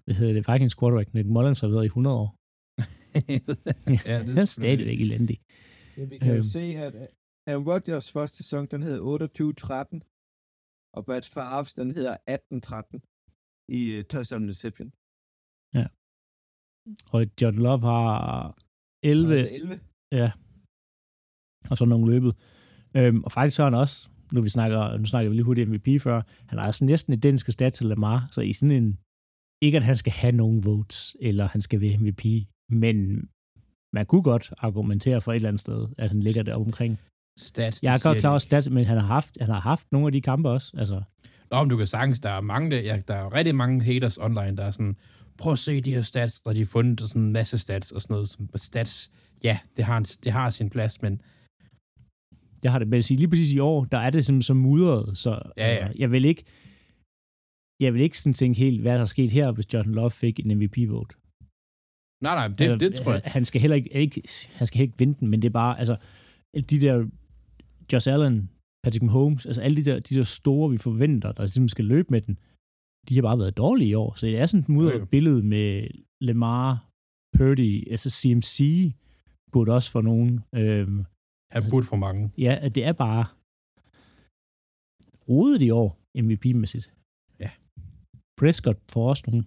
hvad hedder det, Vikings quarterback, Nick Mullins har været i 100 år. [laughs] ja, det er stadigvæk elendig. Ja, vi kan jo Øhm. se, at Aaron Rodgers første sæson, den hedder 28-13, og Brad Favre's, den hedder 18-13 i uh, touchdown reception. Og Jordan Love har 11, 11. og så nogle løbet. Øhm, og faktisk så er han også, nu, vi snakker, nu snakker vi lige hurtigt MVP før, han har altså næsten identiske stats til Lamar, så i sådan en, ikke at han skal have nogen votes, eller han skal være MVP, men man kunne godt argumentere for et eller andet sted, at han ligger der omkring. Stats, Jeg er godt klar over stats, men han har haft, han har haft nogle af de kampe også. Altså, Nå, men du kan sagtens, der er mange, der, ja, der er rigtig mange haters online, der er sådan, prøv at se de her stats, og de har fundet sådan en masse stats og sådan noget. Som stats, ja, det har, en, det har sin plads, men jeg har det med at sige, lige præcis i år, der er det simpelthen så mudret, så Ja, ja. øh, jeg vil ikke, jeg vil ikke sådan tænke helt, hvad der er sket her, hvis Jordan Love fik en MVP-vote. nej, nej, det, det tror jeg. Han skal heller ikke, ikke, han skal ikke vinde den, men det er bare, altså, de der Josh Allen, Patrick Mahomes, altså alle de der, de der store, vi forventer, der simpelthen skal løbe med den, de har bare været dårlige i år. Så det er sådan et mudret Ja, ja. billede med Lamar, Purdy, altså CMC burde også for nogen. Øhm, Han burde for mange. ja, at det er bare rodet i år, MVP-mæssigt. Ja. Prescott får også nogle.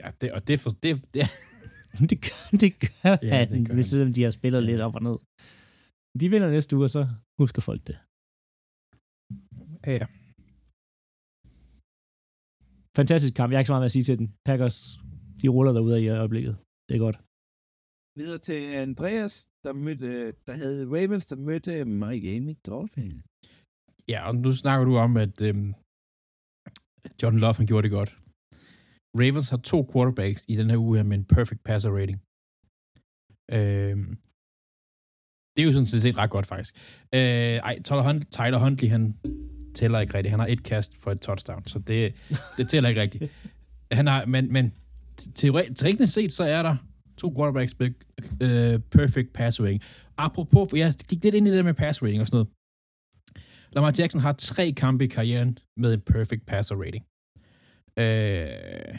Ja, det, og det, for, det, det, [laughs] det gør, det gør Ja, ja, det han, gør hvis han. de har spillet lidt op og ned. De vinder næste uge, og så husker folk det. ja. Fantastisk kamp. Jeg har ikke så meget med at sige til den. Packers, de ruller derude i øjeblikket. Det er godt. Videre til Andreas, der, mødte, der havde Ravens, der mødte Miami Dolphins. Ja, og nu snakker du om, at øhm, Jordan Love, han gjorde det godt. Ravens har to quarterbacks i den her uge her med en perfect passer rating. Øhm, det er jo sådan set ret godt, faktisk. Øh, ej, Tyler, Hunt, Tyler Huntley, han tæller ikke rigtigt. Han har et kast for et touchdown, så det, det tæller ikke rigtigt. Han har, men, men teoretisk teknisk set, så er der to quarterbacks med uh, perfect pass rating. Apropos, for jeg gik lidt ind i det der med pass rating og sådan noget. Lamar Jackson har tre kampe i karrieren med en perfect passer rating. Øh,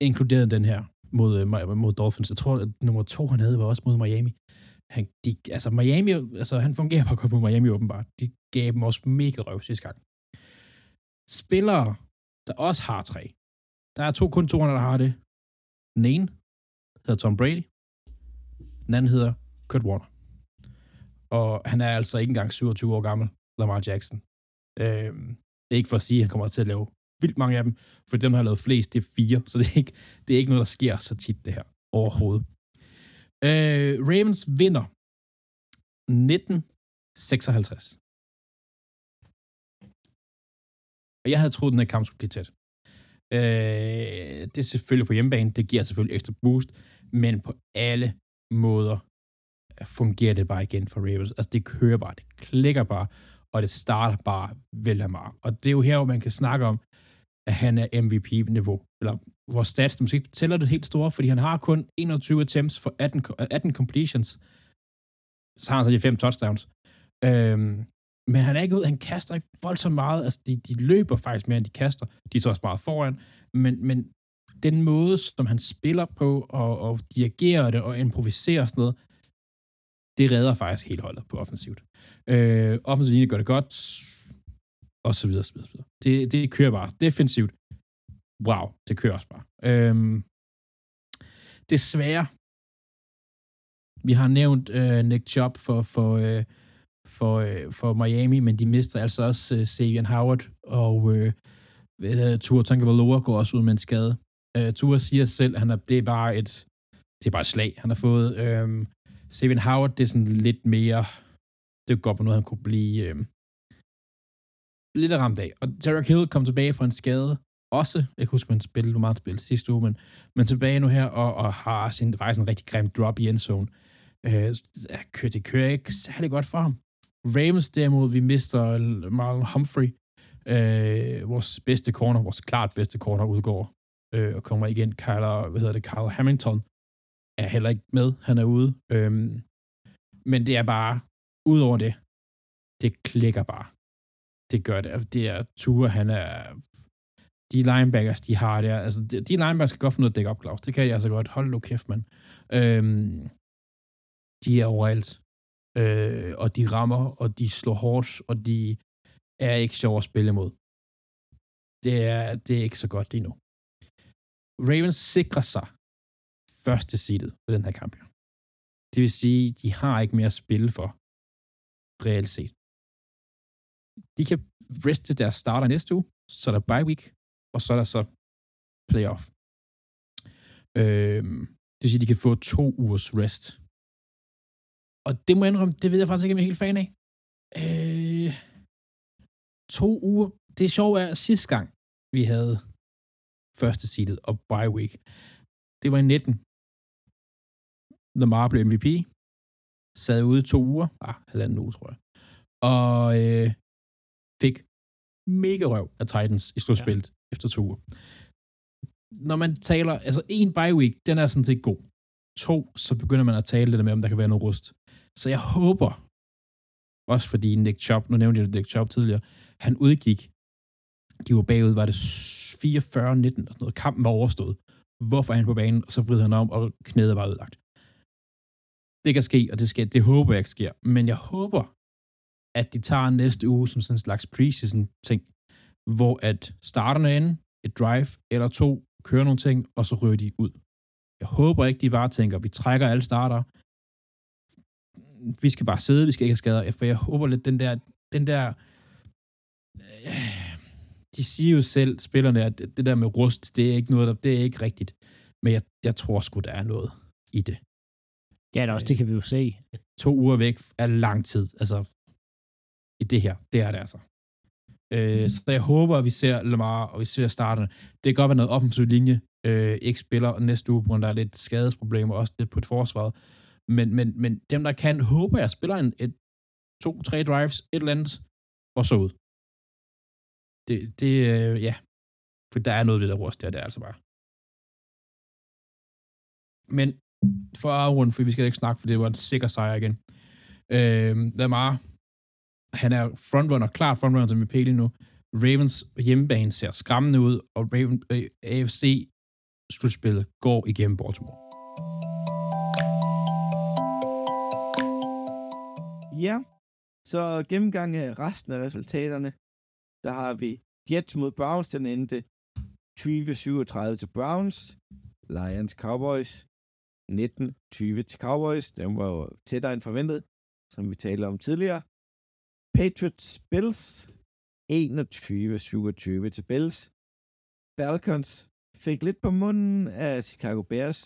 inkluderet den her mod, øh, mod Dolphins. Jeg tror, at nummer to, han havde, var også mod Miami. Han, de, altså Miami, altså han fungerer bare godt på Miami åbenbart. De gav dem også mega røv sidste gang. Spillere, der også har tre. Der er to kun to, der har det. Den ene hedder Tom Brady. Den anden hedder Kurt Warner. Og han er altså ikke engang 27 år gammel, Lamar Jackson. Øh, ikke for at sige, at han kommer til at lave vildt mange af dem, for dem, der har lavet flest, det er fire, så det er ikke, det er ikke noget, der sker så tit, det her, overhovedet. Øh, Ravens vinder 1956. Og jeg havde troet, at den her kamp skulle blive tæt. Øh, det er selvfølgelig på hjemmebane, det giver selvfølgelig ekstra boost, men på alle måder fungerer det bare igen for Ravens. Altså, det kører bare, det klikker bare, og det starter bare vel og meget. Og det er jo her, hvor man kan snakke om, at han er MVP-niveau. Eller hvor stats, der måske ikke tæller det helt store, fordi han har kun 21 attempts for 18, 18 øh, completions. Så har han så de fem touchdowns. Øhm, men han er ikke ud, han kaster ikke voldsomt meget. Altså, de, de løber faktisk mere, end de kaster. De er så også meget foran. Men, men den måde, som han spiller på, og, og dirigerer det, og improviserer og sådan noget, det redder faktisk hele holdet på offensivt. Øh, offensivt gør det godt, og så videre, så videre, så videre. Det, det kører bare. Defensivt, wow, det kører også bare. Øhm, desværre, vi har nævnt øh, Nick Chubb for, for, øh, for, øh, for Miami, men de mister altså også øh, Savian Howard, og øh, hvad hedder Tua Tagovailoa går også ud med en skade. Øh, Tua siger selv, at han er, det er bare et det er bare et slag, han har fået. Øh, Savian Howard, det er sådan lidt mere, det kunne godt være noget, han kunne blive øh, lidt ramt af. Og Tarek Hill kom tilbage fra en skade, også, jeg kan huske, man spillede meget spil sidste uge, men, men tilbage nu her, og, og har sin, faktisk en rigtig grim drop i endzone. Øh, det kører ikke særlig godt for ham. Ravens derimod, vi mister Marlon Humphrey, øh, vores bedste corner, vores klart bedste corner udgår, øh, og kommer igen. Kyler, hvad hedder det, Kyle Hamilton er heller ikke med, han er ude. Øh, men det er bare, udover det, det klikker bare. Det gør det. Altså, det er Ture, han er de linebackers, de har der, altså de, de linebackers kan godt finde noget at dække op, Claus. Det kan de altså godt. Hold nu kæft, mand. Øhm, de er overalt. Øh, og de rammer, og de slår hårdt, og de er ikke sjov at spille imod. Det er, det er ikke så godt lige nu. Ravens sikrer sig første seedet på den her kamp. Det vil sige, de har ikke mere at spille for, reelt set. De kan reste deres starter næste uge, så er der bye week, og så er der så playoff. Øh, det vil sige, at de kan få to ugers rest. Og det må jeg indrømme, det ved jeg faktisk ikke, om jeg er helt fan af. Øh, to uger. Det er sjovt, at sidste gang, vi havde første seedet og bye week, det var i 19. Lamar blev MVP, sad ude to uger, ah, halvanden uge, tror jeg, og øh, fik mega røv af Titans i slutspillet ja. efter to uger. Når man taler, altså en bye week, den er sådan set god. To, så begynder man at tale lidt med, om der kan være noget rust. Så jeg håber, også fordi Nick Chubb, nu nævnte jeg Nick Chubb tidligere, han udgik, de var bagud, var det 44-19 og sådan noget, kampen var overstået. Hvorfor er han på banen, og så vrider han om, og knæet var ødelagt. Det kan ske, og det, skal, det håber jeg ikke sker. Men jeg håber, at de tager næste uge som sådan en slags preseason ting, hvor at starterne inde, et drive eller to, kører nogle ting, og så rører de ud. Jeg håber ikke, de bare tænker, vi trækker alle starter, vi skal bare sidde, vi skal ikke have skader, for jeg håber lidt, den der, den der, [sighs] de siger jo selv, spillerne, at det der med rust, det er ikke noget, der, det er ikke rigtigt, men jeg, jeg tror sgu, der er noget i det. Ja, det, også, det kan vi jo se. To uger væk er lang tid, altså i det her. Det er det altså. Øh, mm. Så jeg håber, at vi ser Lamar, og vi ser starterne. Det kan godt være noget offensiv linje, øh, ikke spiller næste uge, på grund af lidt skadesproblemer, også lidt på et forsvar. Men, men, men dem, der kan, håber jeg, spiller en, et, to, tre drives, et eller andet, og så ud. Det, det øh, ja. For der er noget ved det der rust der, det er altså bare. Men for at for vi skal ikke snakke, for det var en sikker sejr igen. Øh, Lamar, han er frontrunner, klart frontrunner til MVP lige nu. Ravens hjemmebane ser skræmmende ud, og Raven, øh, AFC slutspillet går igennem Baltimore. Ja, så gennemgang af resten af resultaterne, der har vi Jets mod Browns, den endte 20-37 til Browns, Lions Cowboys 19-20 til Cowboys, den var jo tættere end forventet, som vi talte om tidligere. Patriots Bills 21-27 til Bills. Falcons fik lidt på munden af Chicago Bears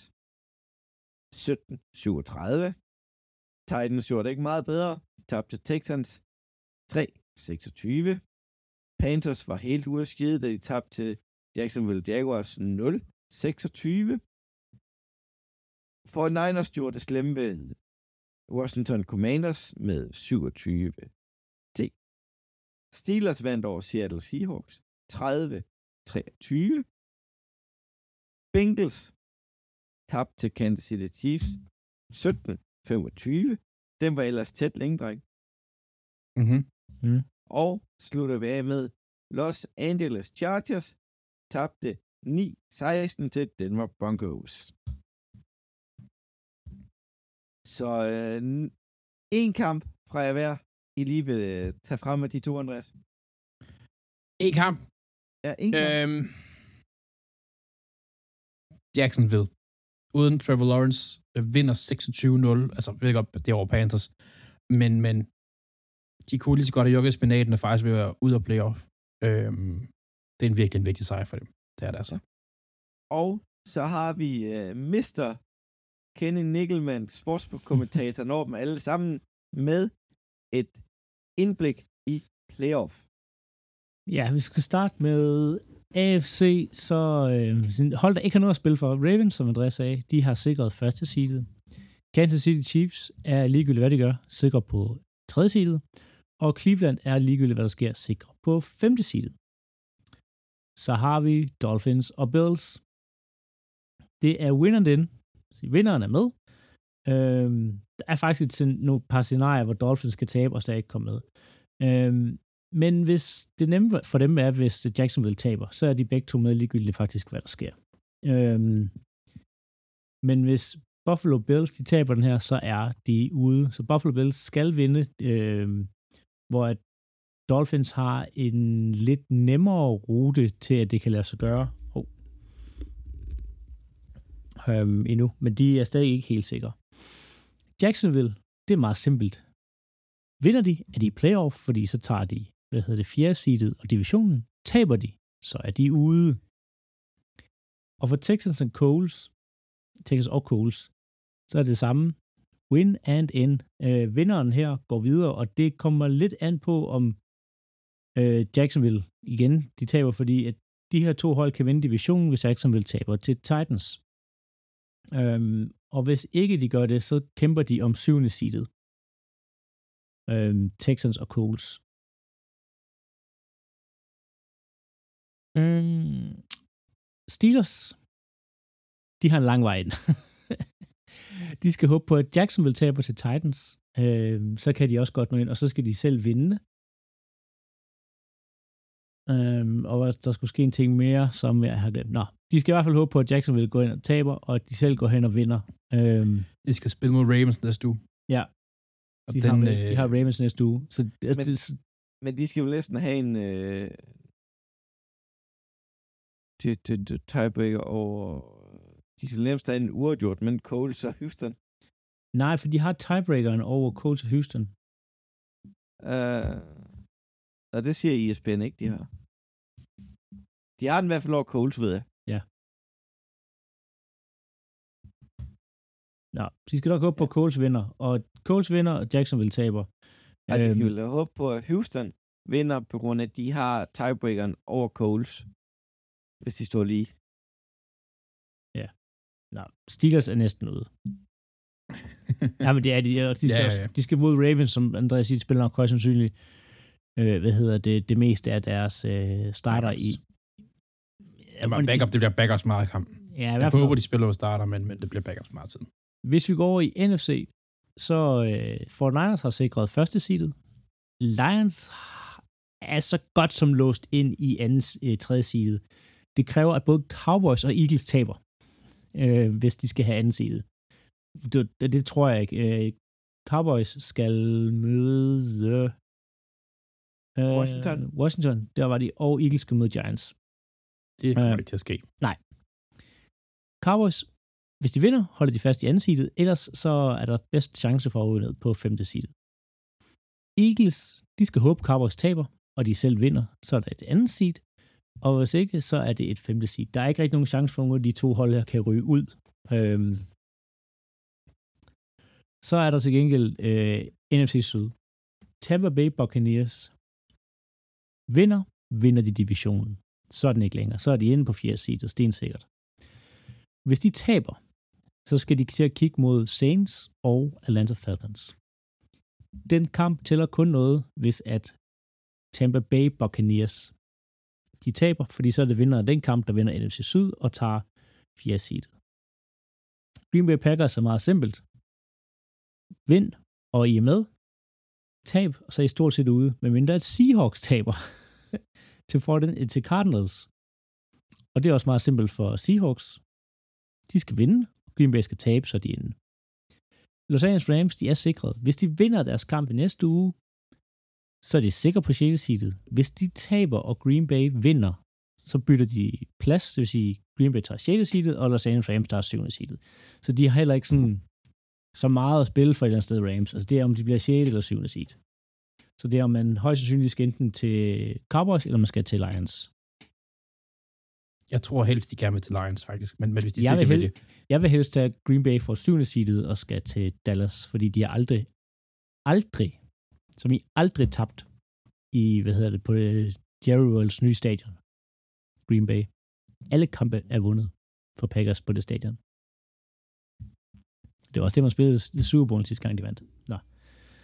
17-37. Titans gjorde det ikke meget bedre. De tabte til Texans 3-26. Panthers var helt ude af skide, da de tabte til Jacksonville Jaguars 0-26. For Niners gjorde det slemme ved Washington Commanders med 27 Steelers vandt over Seattle Seahawks 30-23. Bengals tabte til Kansas City Chiefs 17-25. Den var ellers tæt længe, dreng. Mm-hmm. Mm. Og slutter vi af med Los Angeles Chargers tabte 9-16 til Denver Broncos. Så øh, en kamp fra jer hver. I lige vil øh, tage frem med de to, Andreas. En kamp. Ja, en kamp. Øhm, Jacksonville. Uden Trevor Lawrence øh, vinder 26-0. Altså, ved godt, det er over Panthers. Men, men de kunne lige så godt have jogget spinaten og faktisk vil være ud af playoff. Øhm, det er en virkelig en vigtig sejr for dem. Det er det altså. Og så har vi uh, Mr. Kenny Nickelman, [laughs] sportskommentator, når dem alle sammen med et indblik i playoff. Ja, vi skal starte med AFC, så øh, hold der ikke har noget at spille for. Ravens, som Andreas sagde, de har sikret første seedet. Kansas City Chiefs er ligegyldigt, hvad de gør, sikre på tredje seedet, og Cleveland er ligegyldigt, hvad der sker, sikre på femte seedet. Så har vi Dolphins og Bills. Det er winneren den. Vinderen er med. Øhm, der er faktisk et, nogle par scenarier, hvor Dolphins skal tabe, og stadig ikke komme med. Øhm, men hvis det nemme for dem er, hvis Jacksonville taber, så er de begge to med ligegyldigt faktisk, hvad der sker. Øhm, men hvis Buffalo Bills de taber den her, så er de ude. Så Buffalo Bills skal vinde, øh, hvor at Dolphins har en lidt nemmere rute til, at det kan lade sig gøre. Oh. Øhm, endnu, men de er stadig ikke helt sikre. Jacksonville, det er meget simpelt. Vinder de, er de i playoff, fordi så tager de, hvad hedder det, fjerde seedet og divisionen. Taber de, så er de ude. Og for Texans og Coles, Texas og Coles, så er det samme. Win and in. Øh, vinderen her går videre, og det kommer lidt an på, om øh, Jacksonville igen, de taber, fordi at de her to hold kan vinde divisionen, hvis Jacksonville taber til Titans. Øhm, og hvis ikke de gør det, så kæmper de om syvende seedet. Øhm, Texans og Coles. Mm. Øhm, Steelers, de har en lang vej ind. [laughs] de skal håbe på, at Jacksonville taber til Titans. Øhm, så kan de også godt nå ind, og så skal de selv vinde. Øhm, og der skulle ske en ting mere, som jeg har glemt. Nå, de skal i hvert fald håbe på, at Jacksonville går ind og taber, og at de selv går hen og vinder. Øhm, de skal spille mod Ravens næste uge. Ja. Og de, den, har, øh, de har Ravens næste uge. Så, altså, Men- det, Men de skal jo næsten have en øh, til, til, til tiebreaker over... De skal nærmest have en uafgjort, men Coles og Houston. nej, for de har tiebreakeren over Colts og Houston. Øh, og det siger ESPN ikke, de har. De har den i hvert fald over Coles, ved jeg. Nå, de skal nok håbe på, at Colts vinder. Og Colts vinder, og Jacksonville taber. Og de skal Øhm, vel håbe på, at Houston vinder, på grund af, at de har tiebreakeren over Coles, hvis de står lige. Nå, Steelers er næsten ude. [laughs] ja, men det er de. og De skal, Ja, ja, ja, ja, ja. De skal mod Ravens, som Andreas siger, spiller nok højst sandsynligt. Øh, hvad hedder det? Det meste af deres øh, starter i... Ja, men backup, det bliver backups meget kamp. Ja, i Jeg hvert fald. håber, de spiller og starter, men, men det bliver backups meget tid. Hvis vi går over i NFC, så øh, Fort Niners har sikret første seedet. Lions er så godt som låst ind i anden, øh, tredje seedet. Det kræver, at både Cowboys og Eagles taber, øh, hvis de skal have anden seedet. Det, det, det tror jeg ikke. Øh, Cowboys skal møde... Øh, Washington. Washington, der var de, og Eagles skal møde Giants. Det kommer Øh. ikke til at ske. Cowboys, hvis de vinder, holder de fast i anden seedet. Ellers så er der bedst chance for at ryge ned på femte seedet. Eagles, de skal håbe, Cowboys taber, og de selv vinder. Så er der et andet seed. Og hvis ikke, så er det et femte seed. Der er ikke rigtig nogen chance for, at de to hold her kan ryge ud. Øhm. Så er der til gengæld øh, NFC Syd. Tampa Bay Buccaneers vinder, vinder de divisionen. Så er den ikke længere. Så er de inde på fjerde seedet, stensikkert. Hvis de taber, så skal de til at kigge mod Saints og Atlanta Falcons. Den kamp tæller kun noget, hvis at Tampa Bay Buccaneers de taber, fordi så er det vinderen af den kamp, der vinder NFC Syd og tager fjerde seedet. Green Bay Packers er meget simpelt. Vind, og I er med. Tab, og så er I stort set ude, medmindre at Seahawks taber [laughs] til, fordel, til Cardinals. Og det er også meget simpelt for Seahawks. De skal vinde. Green Bay skal tabe, så er de inde. Los Angeles Rams, de er sikret. Hvis de vinder deres kamp i næste uge, så er de sikre på 6. seedet. Hvis de taber, og Green Bay vinder, så bytter de plads, det vil sige, Green Bay tager 6. seedet, og Los Angeles Rams tager 7. seedet. Så de har heller ikke sådan så meget at spille for et eller andet sted Rams. Altså det er, om de bliver 6. eller 7. seed. Så det er, om man højst sandsynligt skal enten til Cowboys, eller man skal til Lions. Jeg tror helst, de gerne vil til Lions, faktisk. Men, men hvis de Jeg siger, vil hel- det. Jeg vil helst tage Green Bay for 7. seedet og skal til Dallas, fordi de har aldrig, aldrig, som i aldrig tabt i, hvad hedder det, på øh, Jerry Worlds nye stadion. Green Bay. Alle kampe er vundet for Packers på det stadion. Det var også det, man spillede i Super Bowl sidste gang, de vandt. Nå.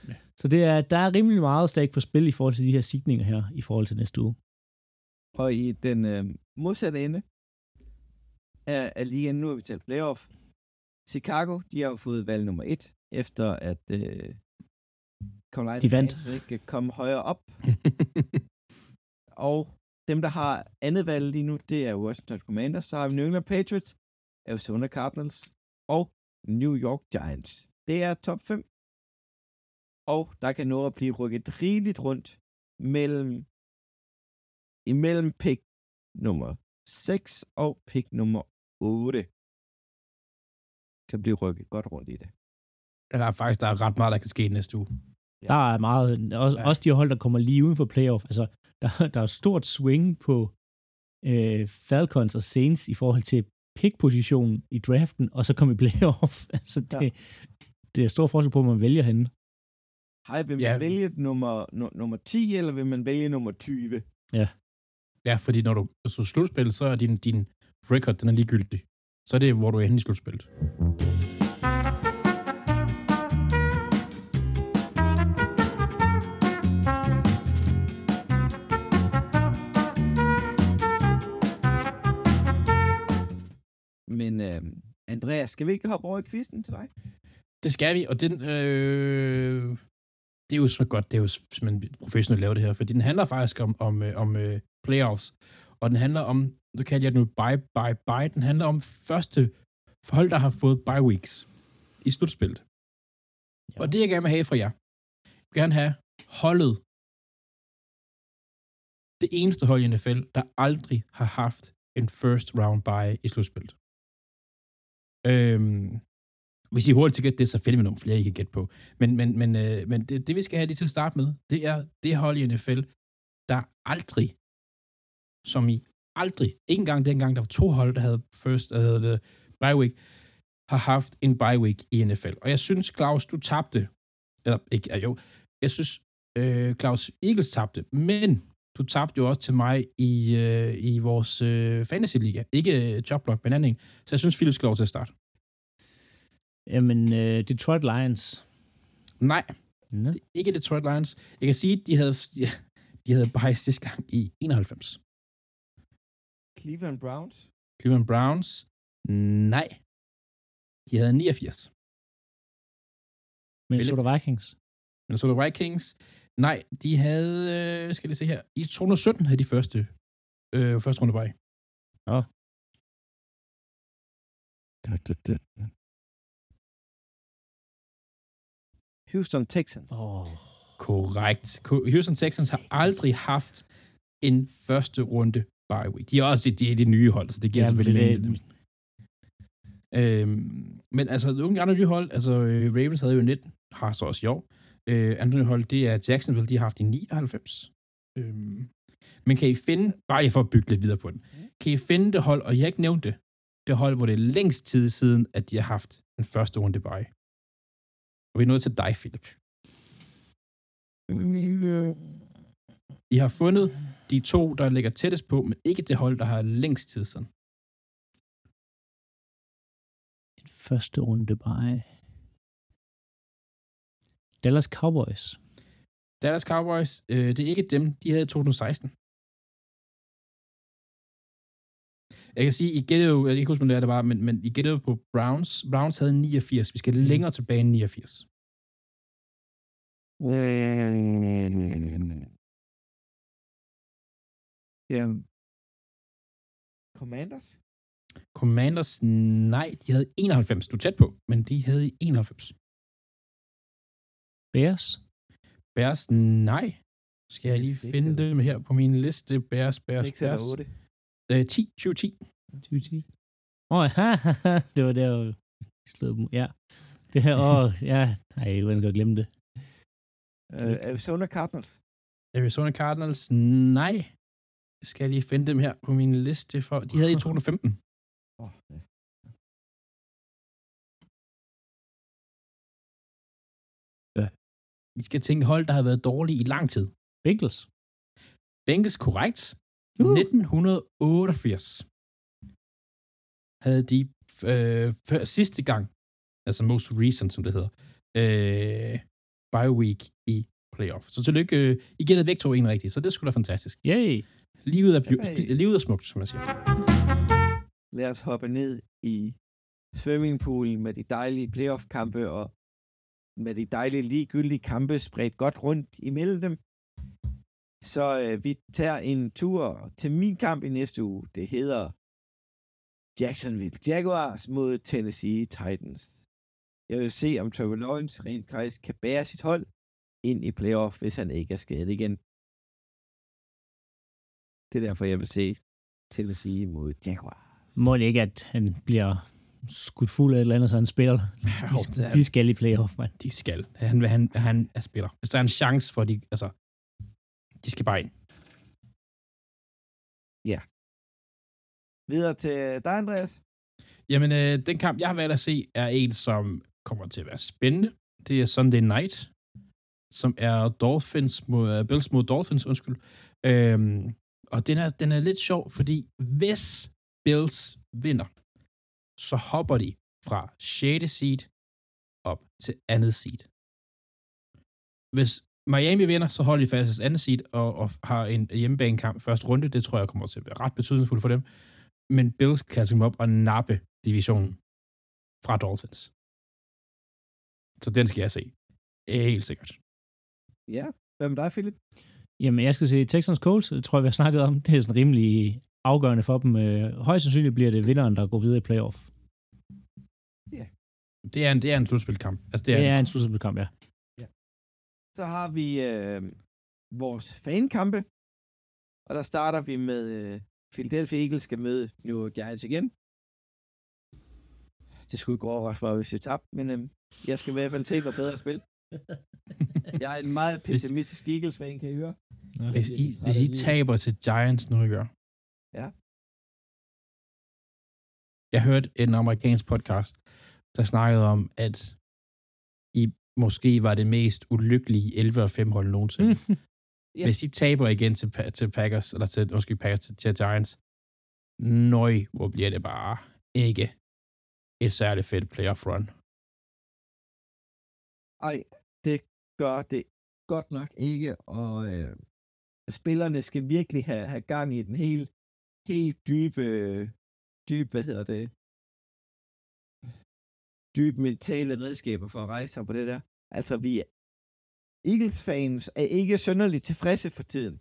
Ja. Så det er, der er rimelig meget stadig på spil i forhold til de her signinger her, i forhold til næste uge. Og i den øh, modsatte ende af, af ligaen, nu har vi talt playoff, Chicago, de har jo fået valg nummer et, efter at øh, Carolina De vandt. Ikke kom højere op. [laughs] Og dem, der har andet valg lige nu, det er Washington Commanders. Så har vi New England Patriots, Arizona Cardinals og New York Giants. Det er top 5. Og der kan nå at blive rykket rigeligt rundt mellem imellem pick nummer 6 og pick nummer 8. Kan blive rykket godt rundt i det. Der er faktisk der er ret meget, der kan ske næste uge. Ja. Der er meget, også, Ja. også de hold, der kommer lige uden for playoff. Altså, der, der er stort swing på øh, Falcons og Saints i forhold til pick-positionen i draften, og så kommer i playoff. [laughs] altså, det, det er stor forskel på, hvor man vælger henne. Hej, vil man Ja. vælge nummer, nu, nummer 10, eller vil man vælge nummer 20? Ja, fordi når du så slutspil, så er din, din record, den er ligegyldig. Så er det, hvor du er henne i slutspillet. Øh, Andreas, skal vi ikke hoppe over i quizzen til dig? Det skal vi, og den, øh, det er jo så godt, det er jo simpelthen professionelt at lave det her, fordi den handler faktisk om, om, øh, om øh, playoffs, og den handler om, nu kalder jeg det nu bye, bye, bye, den handler om første hold, der har fået bye weeks i slutspillet. Ja. Og det, jeg gerne vil have fra jer, jeg vil gerne have holdet, det eneste hold i NFL, der aldrig har haft en first round bye i slutspillet. Øhm, hvis I hurtigt gætte det, så finder vi nogle flere, I kan gætte på. Men, men, men, øh, men det, det, vi skal have lige til at starte med, det er det hold i NFL, der aldrig, som i aldrig, ikke engang dengang, der var to hold, der havde first, der havde det, bye week, har haft en bye week i NFL. Og jeg synes, Claus, du tabte, eller ikke, jo, jeg synes, øh, Claus Eagles tabte, men du tabte jo også til mig i, øh, i vores øh, fantasy-liga. Ikke øh, Jobblock, men anden en. Så jeg synes, Philip skal lov til at starte. Jamen, øh, Detroit Lions. Nej, Nå. det er ikke Detroit Lions. Jeg kan sige, at de havde, de havde bare sidste gang i 91. Cleveland Browns? Cleveland Browns? Nej. De havde 89. Minnesota Vikings. Minnesota Vikings? Nej, de havde, øh, skal jeg se her, i 2017 havde de første, øh, første runde bye. Houston Texans. Oh. Korrekt. Ko- Houston Texans har aldrig haft en første runde bye week. De er også de, er de nye hold, så det giver Ja, ja, selvfølgelig det- mening. Øhm, men altså, nogle andre nye hold, altså øh, Ravens havde jo 19, har så også i år. Øh, andre nye hold, det er Jacksonville, de har haft i 99. Øhm, men kan I finde, bare for at bygge lidt videre på den, kan I finde det hold, og jeg ikke nævnt det, det hold, hvor det er længst tid siden, at de har haft en første runde bye. Og vi er nået til dig, Philip. I har fundet de to, der ligger tættest på, men ikke det hold, der har længst tid siden. En første runde bare. Dallas Cowboys. Dallas Cowboys, øh, det er ikke dem, de havde i 2016. Jeg kan sige, I gættede jo, jeg kan ikke huske, hvad det var, men, men I gættede jo på Browns. Browns havde 89. Vi skal længere tilbage end 89. Ja. Commanders? Commanders, nej, de havde 91. Du er tæt på, men de havde 91. Bears. Bears, nej. Skal jeg lige finde dem her på min liste. Bears, Bears, 6 eller Bears. 8? Øh, 10, 2010. 2010. Åh, oh, [laughs] det var der, jeg slog dem. Ja. Det her, åh, oh, ja. Nej, jeg kan godt glemme det. Uh, Arizona Cardinals? Arizona Cardinals, nej. Skal jeg lige finde dem her på min liste for. De havde i [laughs] 2015. Oh, ja. I skal tænke hold, der har været dårlige i lang tid. Bengals. Bengals korrekt. Uh. 1988 havde de øh, før, sidste gang altså most recent, som det hedder, øh, bye week i playoff. Så tillykke, øh, I gættede begge to en rigtig, så det skulle da fantastisk. Yay! Livet er, Hey. livet er smukt, som man siger. Lad os hoppe ned i swimmingpoolen med de dejlige playoff-kampe og med de dejlige ligegyldige kampe spredt godt rundt imellem dem. Så øh, vi tager en tur til min kamp i næste uge. Det hedder Jacksonville Jaguars mod Tennessee Titans. Jeg vil se, om Trevor Lawrence rent faktisk kan bære sit hold ind i playoff, hvis han ikke er skadet igen. Det er derfor, jeg vil se Tennessee mod Jaguars. Må det ikke, at han bliver skudt fuld af et eller andet, så han spiller. De, det er- de skal i playoff, mand. De skal. Han, han, han er spiller. Hvis der er en chance for, de, altså, de skal bare ind. Videre til dig, Andreas. Jamen, øh, den kamp, jeg har valgt at se, er en, som kommer til at være spændende. Det er Sunday Night, som er Dolphins mod, uh, Bills mod Dolphins, undskyld. Øhm, og den er, den er lidt sjov, fordi hvis Bills vinder, så hopper de fra 6. seed op til andet seed. Hvis Miami vinder, så holder de fast til andet seed og, og har en hjemmebanekamp første runde. Det tror jeg kommer til at være ret betydningsfuldt for dem. Men Bills kan altså komme op og nappe divisionen fra Dolphins. Så den skal jeg se. Helt sikkert. Ja, hvad med dig, Philip? Jamen, jeg skal se Texans Colts, det tror jeg, vi har snakket om. Det er sådan rimelig afgørende for dem. Øh, Højst sandsynligt bliver det vinderen, der går videre i playoff. Det er en, det er en slutspilkamp. Altså, det Det er, er en slutspilkamp, ja. Så har vi øh, vores fankampe, og der starter vi med øh, Philadelphia Eagles skal møde New York Giants igen. Det skulle ikke overraske mig, hvis jeg tabte, men øh, jeg skal i hvert fald til noget bedre spil. [laughs] Jeg er en meget pessimistisk Eagles-fan, kan I høre? hvis, I, hvis I taber til Giants nu i gør. Ja. Jeg hørte en amerikansk podcast, der snakkede om, at I måske var det mest ulykkelige 11-5 hold nogensinde. Mm. [laughs] Ja. Hvis I taber igen til, til Packers, eller til, måske Packers til, til Giants, nøj, hvor bliver det bare ikke et særligt fedt playoff run. Ej, det gør det godt nok ikke, og øh, spillerne skal virkelig have, have gang i den helt, helt dybe, dybe, hvad hedder det, dybe mentale redskaber for at rejse sig på det der. Altså, vi Eagles-fans er ikke sønderligt tilfredse for tiden.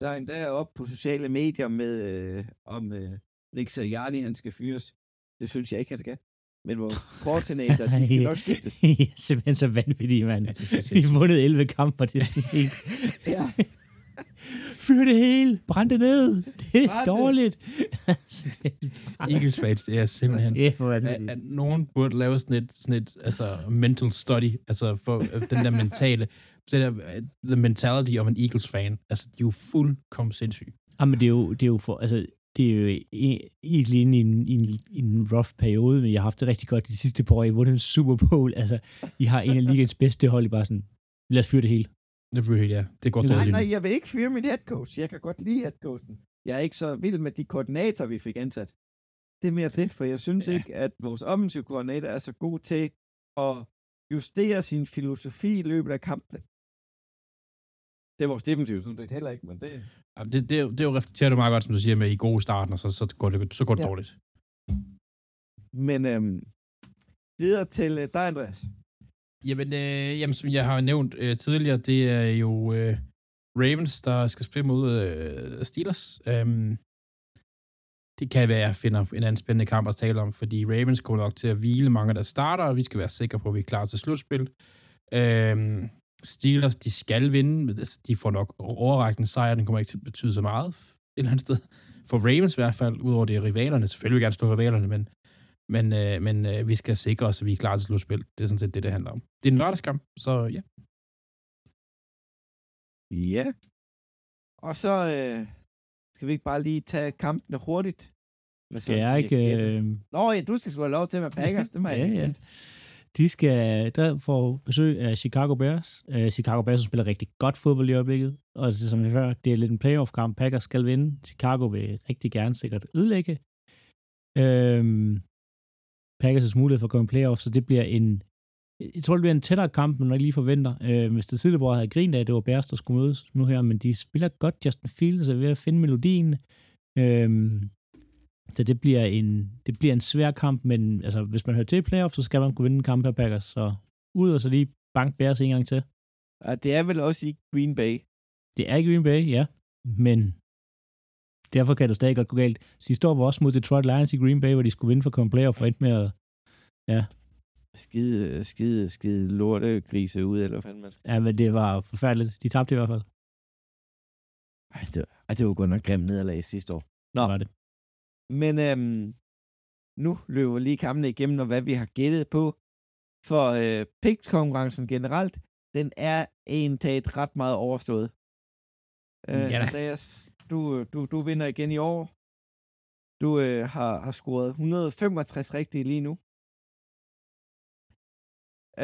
Der er endda op på sociale medier med, øh, om øh, Nick Sirianni, han skal fyres. Det synes jeg ikke, han skal. Men vores [laughs] koordinator, de skal nok skiftes. [laughs] I er simpelthen så vanvittige, mand. Ja, er Vi har vundet 11 kampe, det er sådan helt... [laughs] Ja. Fyr det hele! Brænd det ned! Det er Brænd det! dårligt! Sådan, det er bare- Eagles fans, det er simpelthen... Ja, hvor er at, at nogen burde lave sådan et, sådan et altså, mental study, altså for øh, den der mentale, så der, øh, the mentality of an Eagles fan. Altså, de er jo fuldkommen sindssyge. Jamen, det er jo, det er jo for, altså, det er jo e- egentlig inde i en, i, en, i en rough periode, men jeg har haft det rigtig godt de sidste par år. I har vundet en Super Bowl. Altså, I har en af ligens bedste hold. I bare sådan, lad os fyre det hele. Det really, ja. Det går Nej, Nej, dårligt. nej, nu. jeg vil ikke fyre min head coach. Jeg kan godt lide head coachen. Jeg er ikke så vild med de koordinatorer, vi fik ansat. Det er mere det, for jeg synes Ja. ikke, at vores offensive koordinator er så god til at justere sin filosofi i løbet af kampene. Det er vores defensive, sådan det heller ikke, men det... Ja, Det, det, det, er jo reflekterer du meget godt, som du siger, med i gode starten, og så, så går det, så går det Ja. dårligt. Men øhm, videre til øh, dig, Andreas. Jamen, øh, jamen, som jeg har nævnt øh, tidligere, det er jo øh, Ravens, der skal spille mod øh, Steelers. Øhm, det kan være, at jeg finder en anden spændende kamp at tale om, fordi Ravens kommer nok til at hvile mange, der starter, og vi skal være sikre på, at vi er klar til slutspil. Øhm, Steelers, de skal vinde, men altså, de får nok overrækkende sejr, den kommer ikke til at betyde så meget et eller andet sted. For Ravens i hvert fald, udover det er rivalerne, selvfølgelig vil jeg gerne stå rivalerne, men men, øh, men øh, vi skal sikre os, at vi er klar til slutspil. Det er sådan set det, det handler om. Det er en lørdagskamp, så ja. Ja. Og så øh, skal vi ikke bare lige tage kampene hurtigt. Hvad så? Skal jeg ikke... Øh, Nå ja, du skal sgu have lov til med Packers. Det må [laughs] jeg Ja, ikke ja. de skal der får besøg af Chicago Bears. Uh, Chicago Bears spiller rigtig godt fodbold i øjeblikket, og det, som vi før, det er lidt en playoff-kamp. Packers skal vinde. Chicago vil rigtig gerne sikkert ødelægge. Øhm, Packers' mulighed for at komme i playoff, så det bliver en, jeg tror, det bliver en tættere kamp, end man lige forventer. Øh, hvis det tidligere havde grint af, det var Bears, der skulle mødes nu her, men de spiller godt Justin Fields, er ved at finde melodien. Øh, så det bliver en, det bliver en svær kamp, men altså, hvis man hører til playoff, så skal man kunne vinde en kamp her Packers. Så ud og så lige bank Bears en gang til. Ja, det er vel også i Green Bay. Det er i Green Bay, ja. Men derfor kan det stadig godt gå galt. Sidste år var også mod Detroit Lions i Green Bay, hvor de skulle vinde for komme playoff og endte med at, ja, Skide, skide, skide lorte grise ud, eller hvad fanden man skal ja, men det var forfærdeligt. De tabte i hvert fald. Ej, det, ej, det var godt nok grimt nederlag sidste år. Nå. Det var det. Men øhm, nu løber lige kampene igennem, og hvad vi har gættet på. For øh, pick-konkurrencen generelt, den er en taget ret meget overstået. Øh, Ja. Andreas, du, du, du vinder igen i år. Du øh, har, har scoret 165 rigtige lige nu.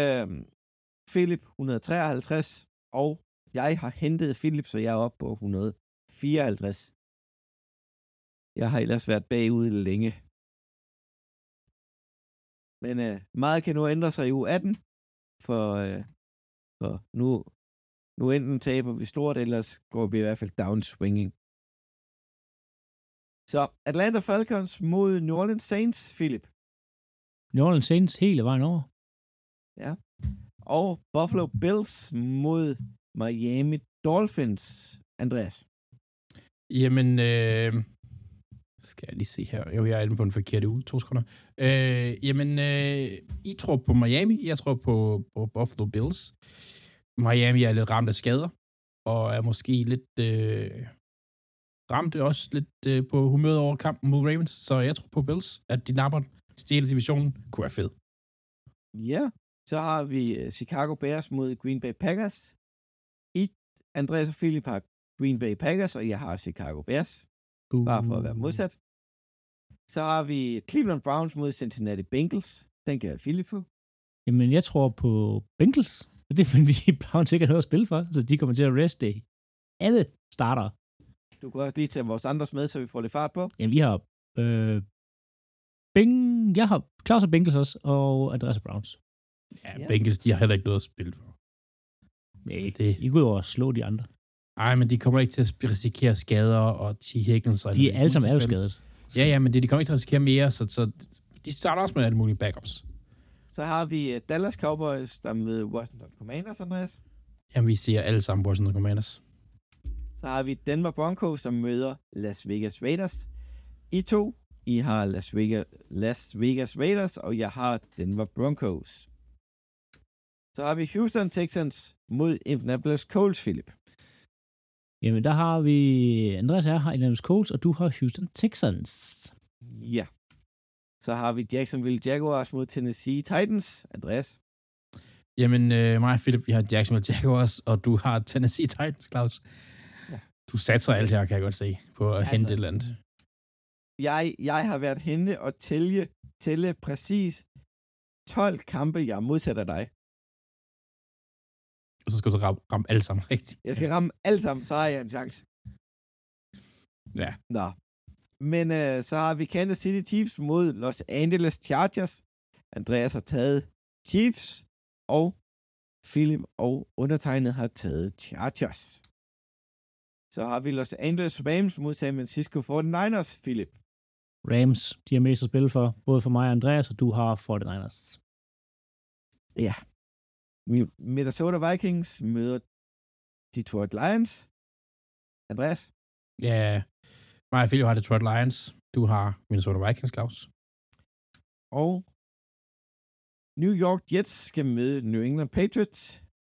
Øhm, Philip 153, og jeg har hentet Philip, så jeg er oppe på 154. Jeg har ellers været bagud længe. Men øh, meget kan nu ændre sig i u 18, for, øh, for nu, nu enten taber vi stort, ellers går vi i hvert fald downswinging. Så Atlanta Falcons mod New Orleans Saints, Philip. New Orleans Saints hele vejen over. Og Buffalo Bills mod Miami Dolphins, Andreas. Jamen, øh, skal jeg lige se her. Jo, jeg er inde på den forkerte uge. To sekunder. Øh, jamen, øh, I tror på Miami. Jeg tror på, på Buffalo Bills. Miami er lidt ramt af skader, og er måske lidt øh, ramt også lidt øh, på humøret over kampen mod Ravens. Så jeg tror på Bills, at de napper stjæle divisionen. Kunne være fedt. Ja, så har vi øh, Chicago Bears mod Green Bay Packers. I Andreas og Philip har Green Bay Packers, og jeg har Chicago Bears, Uh. bare for at være modsat. Så har vi Cleveland Browns mod Cincinnati Bengals. Den kan Philip få. Jamen, jeg tror på Bengals. Og det er fordi, [laughs] Browns ikke har noget at spille for, så de kommer til at reste alle starter. Du kan også lige tage vores andres med, så vi får lidt fart på. Jamen, vi har øh, Bing, jeg har Claus og Bengals også, og Andreas Browns. Ja, Ja. Bengals, de har heller ikke noget at spille for. Nej, Det, I går over og slå de andre. ej, men de kommer ikke til at risikere skader og T. Higgins. og- De er alle sammen er jo skadet. Ja, ja, men det, de kommer ikke til at risikere mere, så, så de starter også med alle mulige backups. Så har vi øh, Dallas Cowboys, der møder Washington Commanders, Andreas. Jamen, vi ser alle sammen Washington Commanders. Så har vi Denver Broncos, der møder Las Vegas Raiders. I to, I har Las Vegas, Las Vegas Raiders, og jeg har Denver Broncos. Så har vi Houston Texans mod Indianapolis Colts, Philip. Jamen, der har vi... Andreas er har Indianapolis Colts, og du har Houston Texans. Ja. Så har vi Jacksonville Jaguars mod Tennessee Titans, Andreas. Jamen, øh, mig og Philip, vi har Jacksonville Jaguars, og du har Tennessee Titans, Claus. Ja. Du satser alt her, kan jeg godt se, på at Altså, hente et eller andet. Jeg, jeg har været henne og tælle, tælle præcis 12 kampe, jeg modsætter dig. Og så skal du så ramme, ramme alle sammen rigtigt. Jeg skal ramme alle sammen, så har jeg en chance. Ja. Nå. Men øh, så har vi Kansas City Chiefs mod Los Angeles Chargers. Andreas har taget Chiefs, og Philip og undertegnet har taget Chargers. Så har vi Los Angeles Rams mod San Francisco 49ers, Philip. Rams, de har mest at spille for, både for mig og Andreas, og du har 49ers. Minnesota Vikings møder Detroit Lions. Andreas? Ja, mig og Philip har Detroit Lions. Du har Minnesota Vikings, Claus. Og New York Jets skal møde New England Patriots.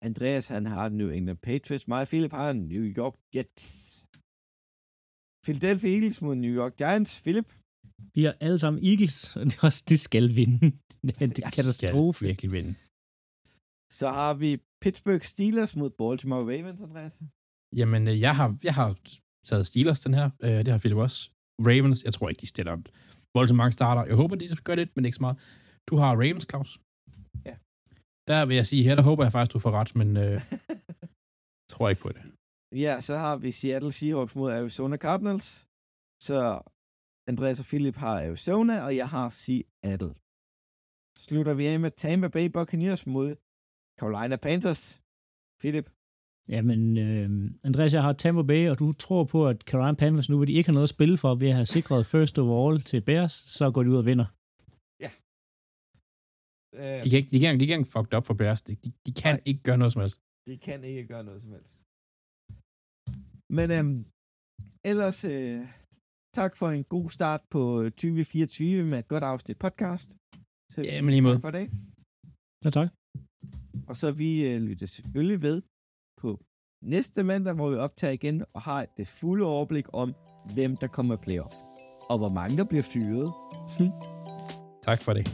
Andreas, han har New England Patriots. Mig og Philip har New York Jets. Philadelphia Eagles mod New York Giants. Philip? Vi har alle sammen Eagles, og det er også, de skal vinde. [laughs] det er katastrofe. Virkelig vinde. Så har vi Pittsburgh Steelers mod Baltimore Ravens, Andreas. Jamen, øh, jeg har, jeg har taget Steelers, den her. Øh, det har Philip også. Ravens, jeg tror ikke, de stiller voldsomt mange starter. Jeg håber, de gør det, men ikke så meget. Du har Ravens, Claus. Ja. Der vil jeg sige, her der håber jeg faktisk, du får ret, men øh, [laughs] tror ikke på det. ja, så har vi Seattle Seahawks mod Arizona Cardinals. Så Andreas og Philip har Arizona, og jeg har Seattle. slutter vi af med Tampa Bay Buccaneers mod Carolina Panthers. Philip, Jamen, øh, Andreas, jeg har Tampa Bay, og du tror på, at Carolina Panthers nu, hvor de ikke har noget at spille for, ved at have sikret first overall til Bears, så går de ud og vinder. øh, De kan ikke, de kan, de kan ikke fucked up for Bears. De, de, de kan Nej. ikke gøre noget som helst. de kan ikke gøre noget som helst. Men øhm, ellers, øh, tak for en god start på 2024 med et godt afsnit podcast. Så, Ja, men lige måde. Tak for det. Ja, tak. Og så vi øh, lytter selvfølgelig ved på næste mandag, hvor vi optager igen og har det fulde overblik om, hvem der kommer i playoff. Og hvor mange der bliver fyret. Hm. Tak for det.